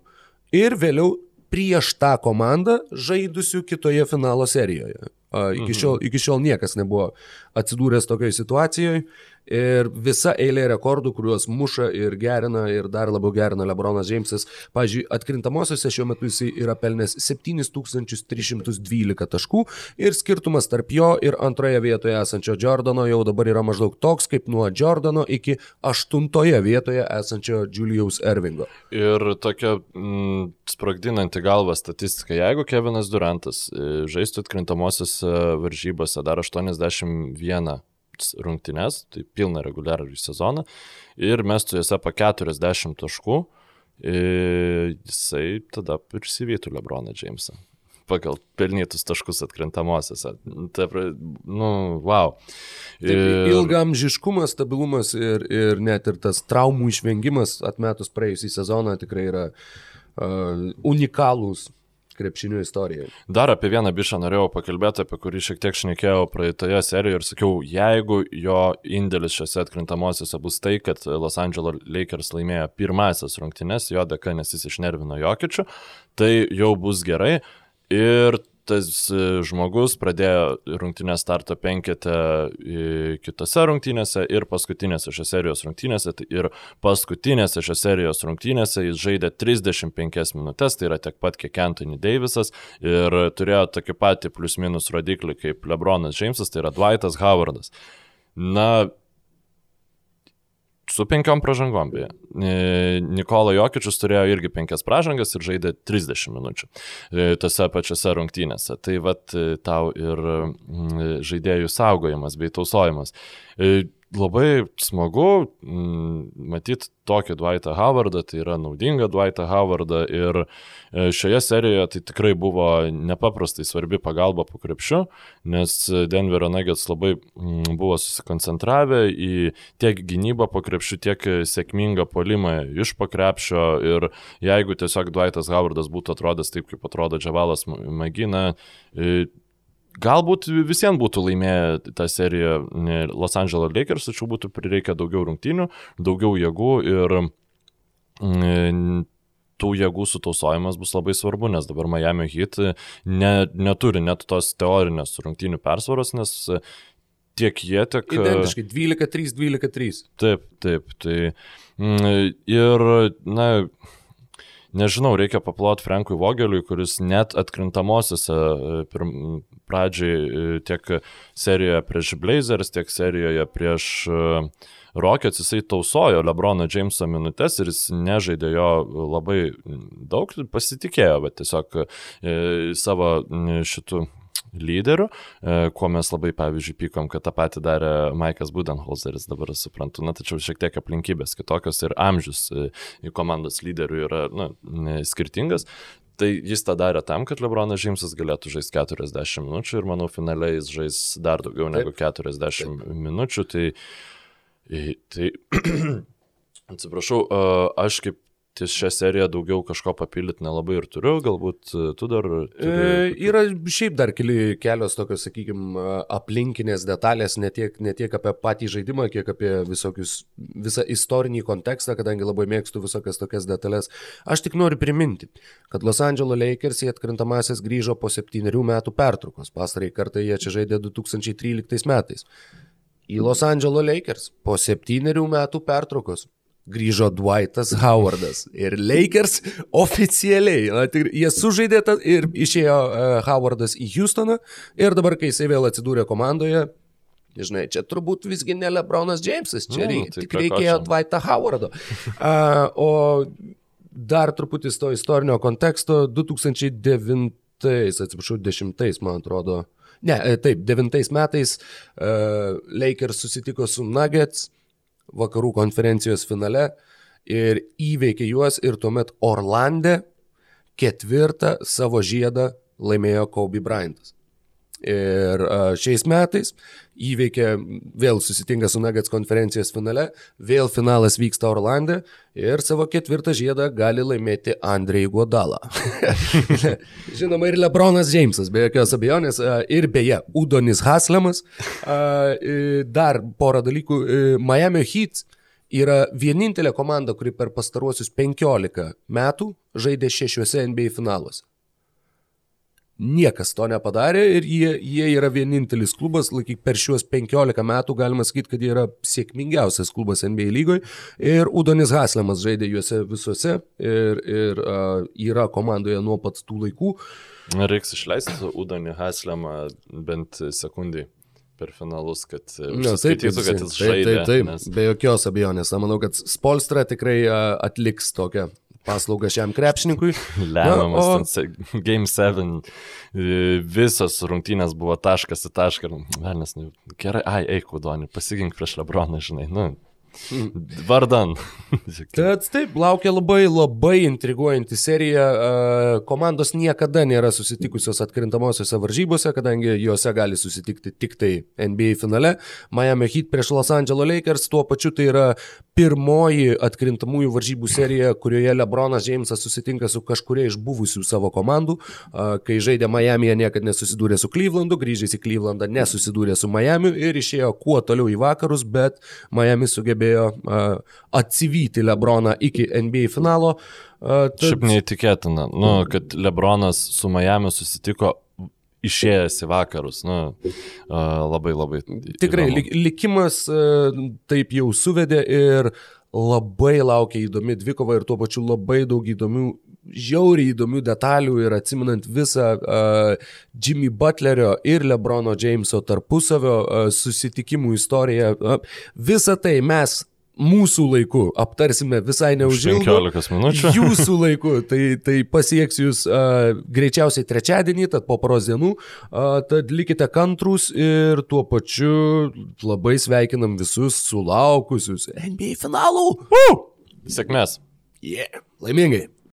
ir vėliau prieš tą komandą žaidusių kitoje finalo serijoje. Iki šiol, iki šiol niekas nebuvo atsidūręs tokioje situacijoje ir visa eilė rekordų, kuriuos muša ir gerina ir dar labiau gerina Lebronas Džeimsas. Pavyzdžiui, atkrintamosiose šiuo metu jisai yra pelnęs 7312 taškų ir skirtumas tarp jo ir antroje vietoje esančio Jordano jau dabar yra maždaug toks kaip nuo Jordano iki aštuntoje vietoje esančio Julius Ervingo. Ir tokia mm, sprogdinanti galva statistika, jeigu Kevinas Durantas e, žaistų atkrintamosiose varžybose dar 81 rungtynes, tai pilną reguliarų sezoną, ir mestų juose po 40 taškų, jisai tada prisivytų Lebroną Jamesą pagal pelnytus taškus atkrintamosiose. Tai, nu, wow. Ir... Taip, ilgamžiškumas, stabilumas ir, ir net ir tas traumų išvengimas atmetus praėjusį sezoną tikrai yra uh, unikalūs krepšinio istorijoje. Dar apie vieną bišą norėjau pakalbėti, apie kurį šiek tiek šnekėjau praeitoje serijoje ir sakiau, jeigu jo indėlis šiose atkrintamosiose bus tai, kad Los Angeles Lakers laimėjo pirmasis rungtynes, jo dėka, nes jis išnervino Jokičių, tai jau bus gerai. Ir tas e, žmogus pradėjo rungtinę starto penketę kitose rungtynėse ir paskutinėse šios serijos rungtynėse. Tai ir paskutinėse šios serijos rungtynėse jis žaidė 35 minutės, tai yra tiek pat kiek Anthony Davisas ir turėjo tokį patį plius minus rodiklį kaip Lebronas Jamesas, tai yra Dwightas Howardas. Na, Su penkiom pražangom beje. Nikola Jokičius turėjo irgi penkias pražangas ir žaidė 30 minučių e, tose pačiose rungtynėse. Tai vad e, tau ir žaidėjų saugojimas bei tausojimas. Labai smagu mm, matyti tokį Dwightą Howardą, tai yra naudinga Dwightą Howardą ir e, šioje serijoje tai tikrai buvo nepaprastai svarbi pagalba po krepšiu, nes Denverio Nuggets labai mm, buvo susikoncentravę į tiek gynybą po krepšiu, tiek sėkmingą polimą iš po krepšio ir jeigu tiesiog Dwightas Howardas būtų atrodęs taip, kaip atrodo Džavalas Magina, Galbūt visiems būtų laimėję tą seriją Los Angeles Lakers, tačiau būtų prireikę daugiau rungtynių, daugiau jėgų ir mm, tų jėgų sutausojimas bus labai svarbu, nes dabar Miami Heat ne, neturi net tos teorinės rungtynių persvaros, nes tiek jie, tiek... Identiškai 12-3, 12-3. Taip, taip. Tai, mm, ir, na, nežinau, reikia paplot Frankui Vogeliui, kuris net atkrintamosiose e, pradžiai e, tiek serijoje prieš Blazers, tiek serijoje prieš e, Rockets, jisai tausojo Lebrono Jameso minutės ir jis nežaidė jo labai daug, pasitikėjo, bet tiesiog savo šitų lyderių, e, kuo mes labai, pavyzdžiui, pykom, kad tą patį darė Maikas Budenholzeris, dabar suprantu, na, tačiau šiek tiek aplinkybės kitokios ir amžius e, komandos lyderių yra na, skirtingas. Tai jis tą darė tam, kad Lebronas Žymsas galėtų žaisti 40 minučių ir manau finaliai jis žais dar daugiau negu 40 Taip. minučių. Tai, tai [CLEARS THROAT] atsiprašau, aš kaip ties šią seriją daugiau kažko papildyti nelabai ir turiu, galbūt e, tu dar... Turi... E, yra šiaip dar keli, kelios tokios, sakykime, aplinkinės detalės, ne tiek, ne tiek apie patį žaidimą, kiek apie visokius, visą istorinį kontekstą, kadangi labai mėgstu visokias tokias detalės. Aš tik noriu priminti, kad Los Angeles Lakers į atkrintamasis grįžo po septyniarių metų pertraukos. Pastarai kartą jie čia žaidė 2013 metais. Į Los Angeles Lakers po septyniarių metų pertraukos grįžo Dwightas Howardas. Ir Lakers oficialiai, na, tai jie sužaidė tą, ir išėjo uh, Howardas į Houstoną ir dabar, kai jisai vėl atsidūrė komandoje, žinai, čia turbūt visgi ne Lebronas Jamesas, čia nu, reik, tai tik reikėjo Dwightą Howardo. Uh, o dar truputį to istorinio konteksto 2009, atsiprašau, 10, man atrodo. Ne, e, taip, 9 metais uh, Lakers susitiko su Nuggets, vakarų konferencijos finale ir įveikė juos ir tuomet Orlande ketvirtą savo žiedą laimėjo Kobe Bryantas. Ir šiais metais įveikė, vėl susitinka su Nuggets konferencijos finale, vėl finalas vyksta Orlande ir savo ketvirtą žiedą gali laimėti Andrei Godala. [LAUGHS] Žinoma, ir Lebronas Jamesas, be jokios abejonės, ir beje, Udonis Haslemas. Dar porą dalykų. Miami Heat yra vienintelė komanda, kuri per pastaruosius 15 metų žaidė šešiuose NBA finaluose. Niekas to nepadarė ir jie, jie yra vienintelis klubas, laikyk per šiuos 15 metų galima sakyti, kad jie yra sėkmingiausias klubas NBA lygoje ir Udonis Haslemas žaidė juose visuose ir, ir uh, yra komandoje nuo pat tų laikų. Reiks išleisti Udonį Haslemą bent sekundį per finalus, kad Na, taip, jis, kad jis žaidė. Taip, taip, taip. Nes... be jokios abejonės. Manau, kad Spolstra tikrai atliks tokią paslaugą šiam krepšininkui. [LAUGHS] Lemiamas, o... Game 7, visos rungtynės buvo taškas į tašką. Velnes, nu, gerai, ai, eik, Udonį, pasigink prieš Lebroną, žinai. Nu, Vardan. [LAUGHS] Tad taip, laukia labai labai intriguojanti serija. Komandos niekada nėra susitikusios atkrintamosiose varžybose, kadangi juose gali susitikti tik tai NBA finale. Miami Heat prieš Los Angeles Lakers, tuo pačiu tai yra pirmoji atkrintamųjų varžybų serija, kurioje Lebronas Jamesas susitinka su kažkuria iš buvusių savo komandų. Kai žaidė Miami, jie niekada nesusidūrė su Clevelandu, grįžęs į Clevelandą nesusidūrė su Miami ir išėjo kuo toliau į vakarus, bet Miami sugebėjo atsivyti Lebroną iki NBA finalo. Tad... Šiaip neįtikėtina, nu, kad Lebronas su Miami susitiko išėjęs į vakarus. Nu, labai labai. Tikrai, įdomu. likimas taip jau suvedė ir labai laukia įdomi dvikova ir tuo pačiu labai daug įdomių, žiauriai įdomių detalių ir atsiminant visą uh, Jimmy Butlerio ir Lebrono Jameso tarpusavio uh, susitikimų istoriją. Uh, visą tai mes mūsų laiku aptarsime visai neužilgo. 15 minučių. [LAUGHS] Jūsų laiku, tai, tai pasieks jūs uh, greičiausiai trečiadienį, tad po poros dienų, uh, tad likite kantrus ir tuo pačiu labai sveikinam visus sulaukusius NBA finalų. Uh! Sėkmės. Yeah, laimingai.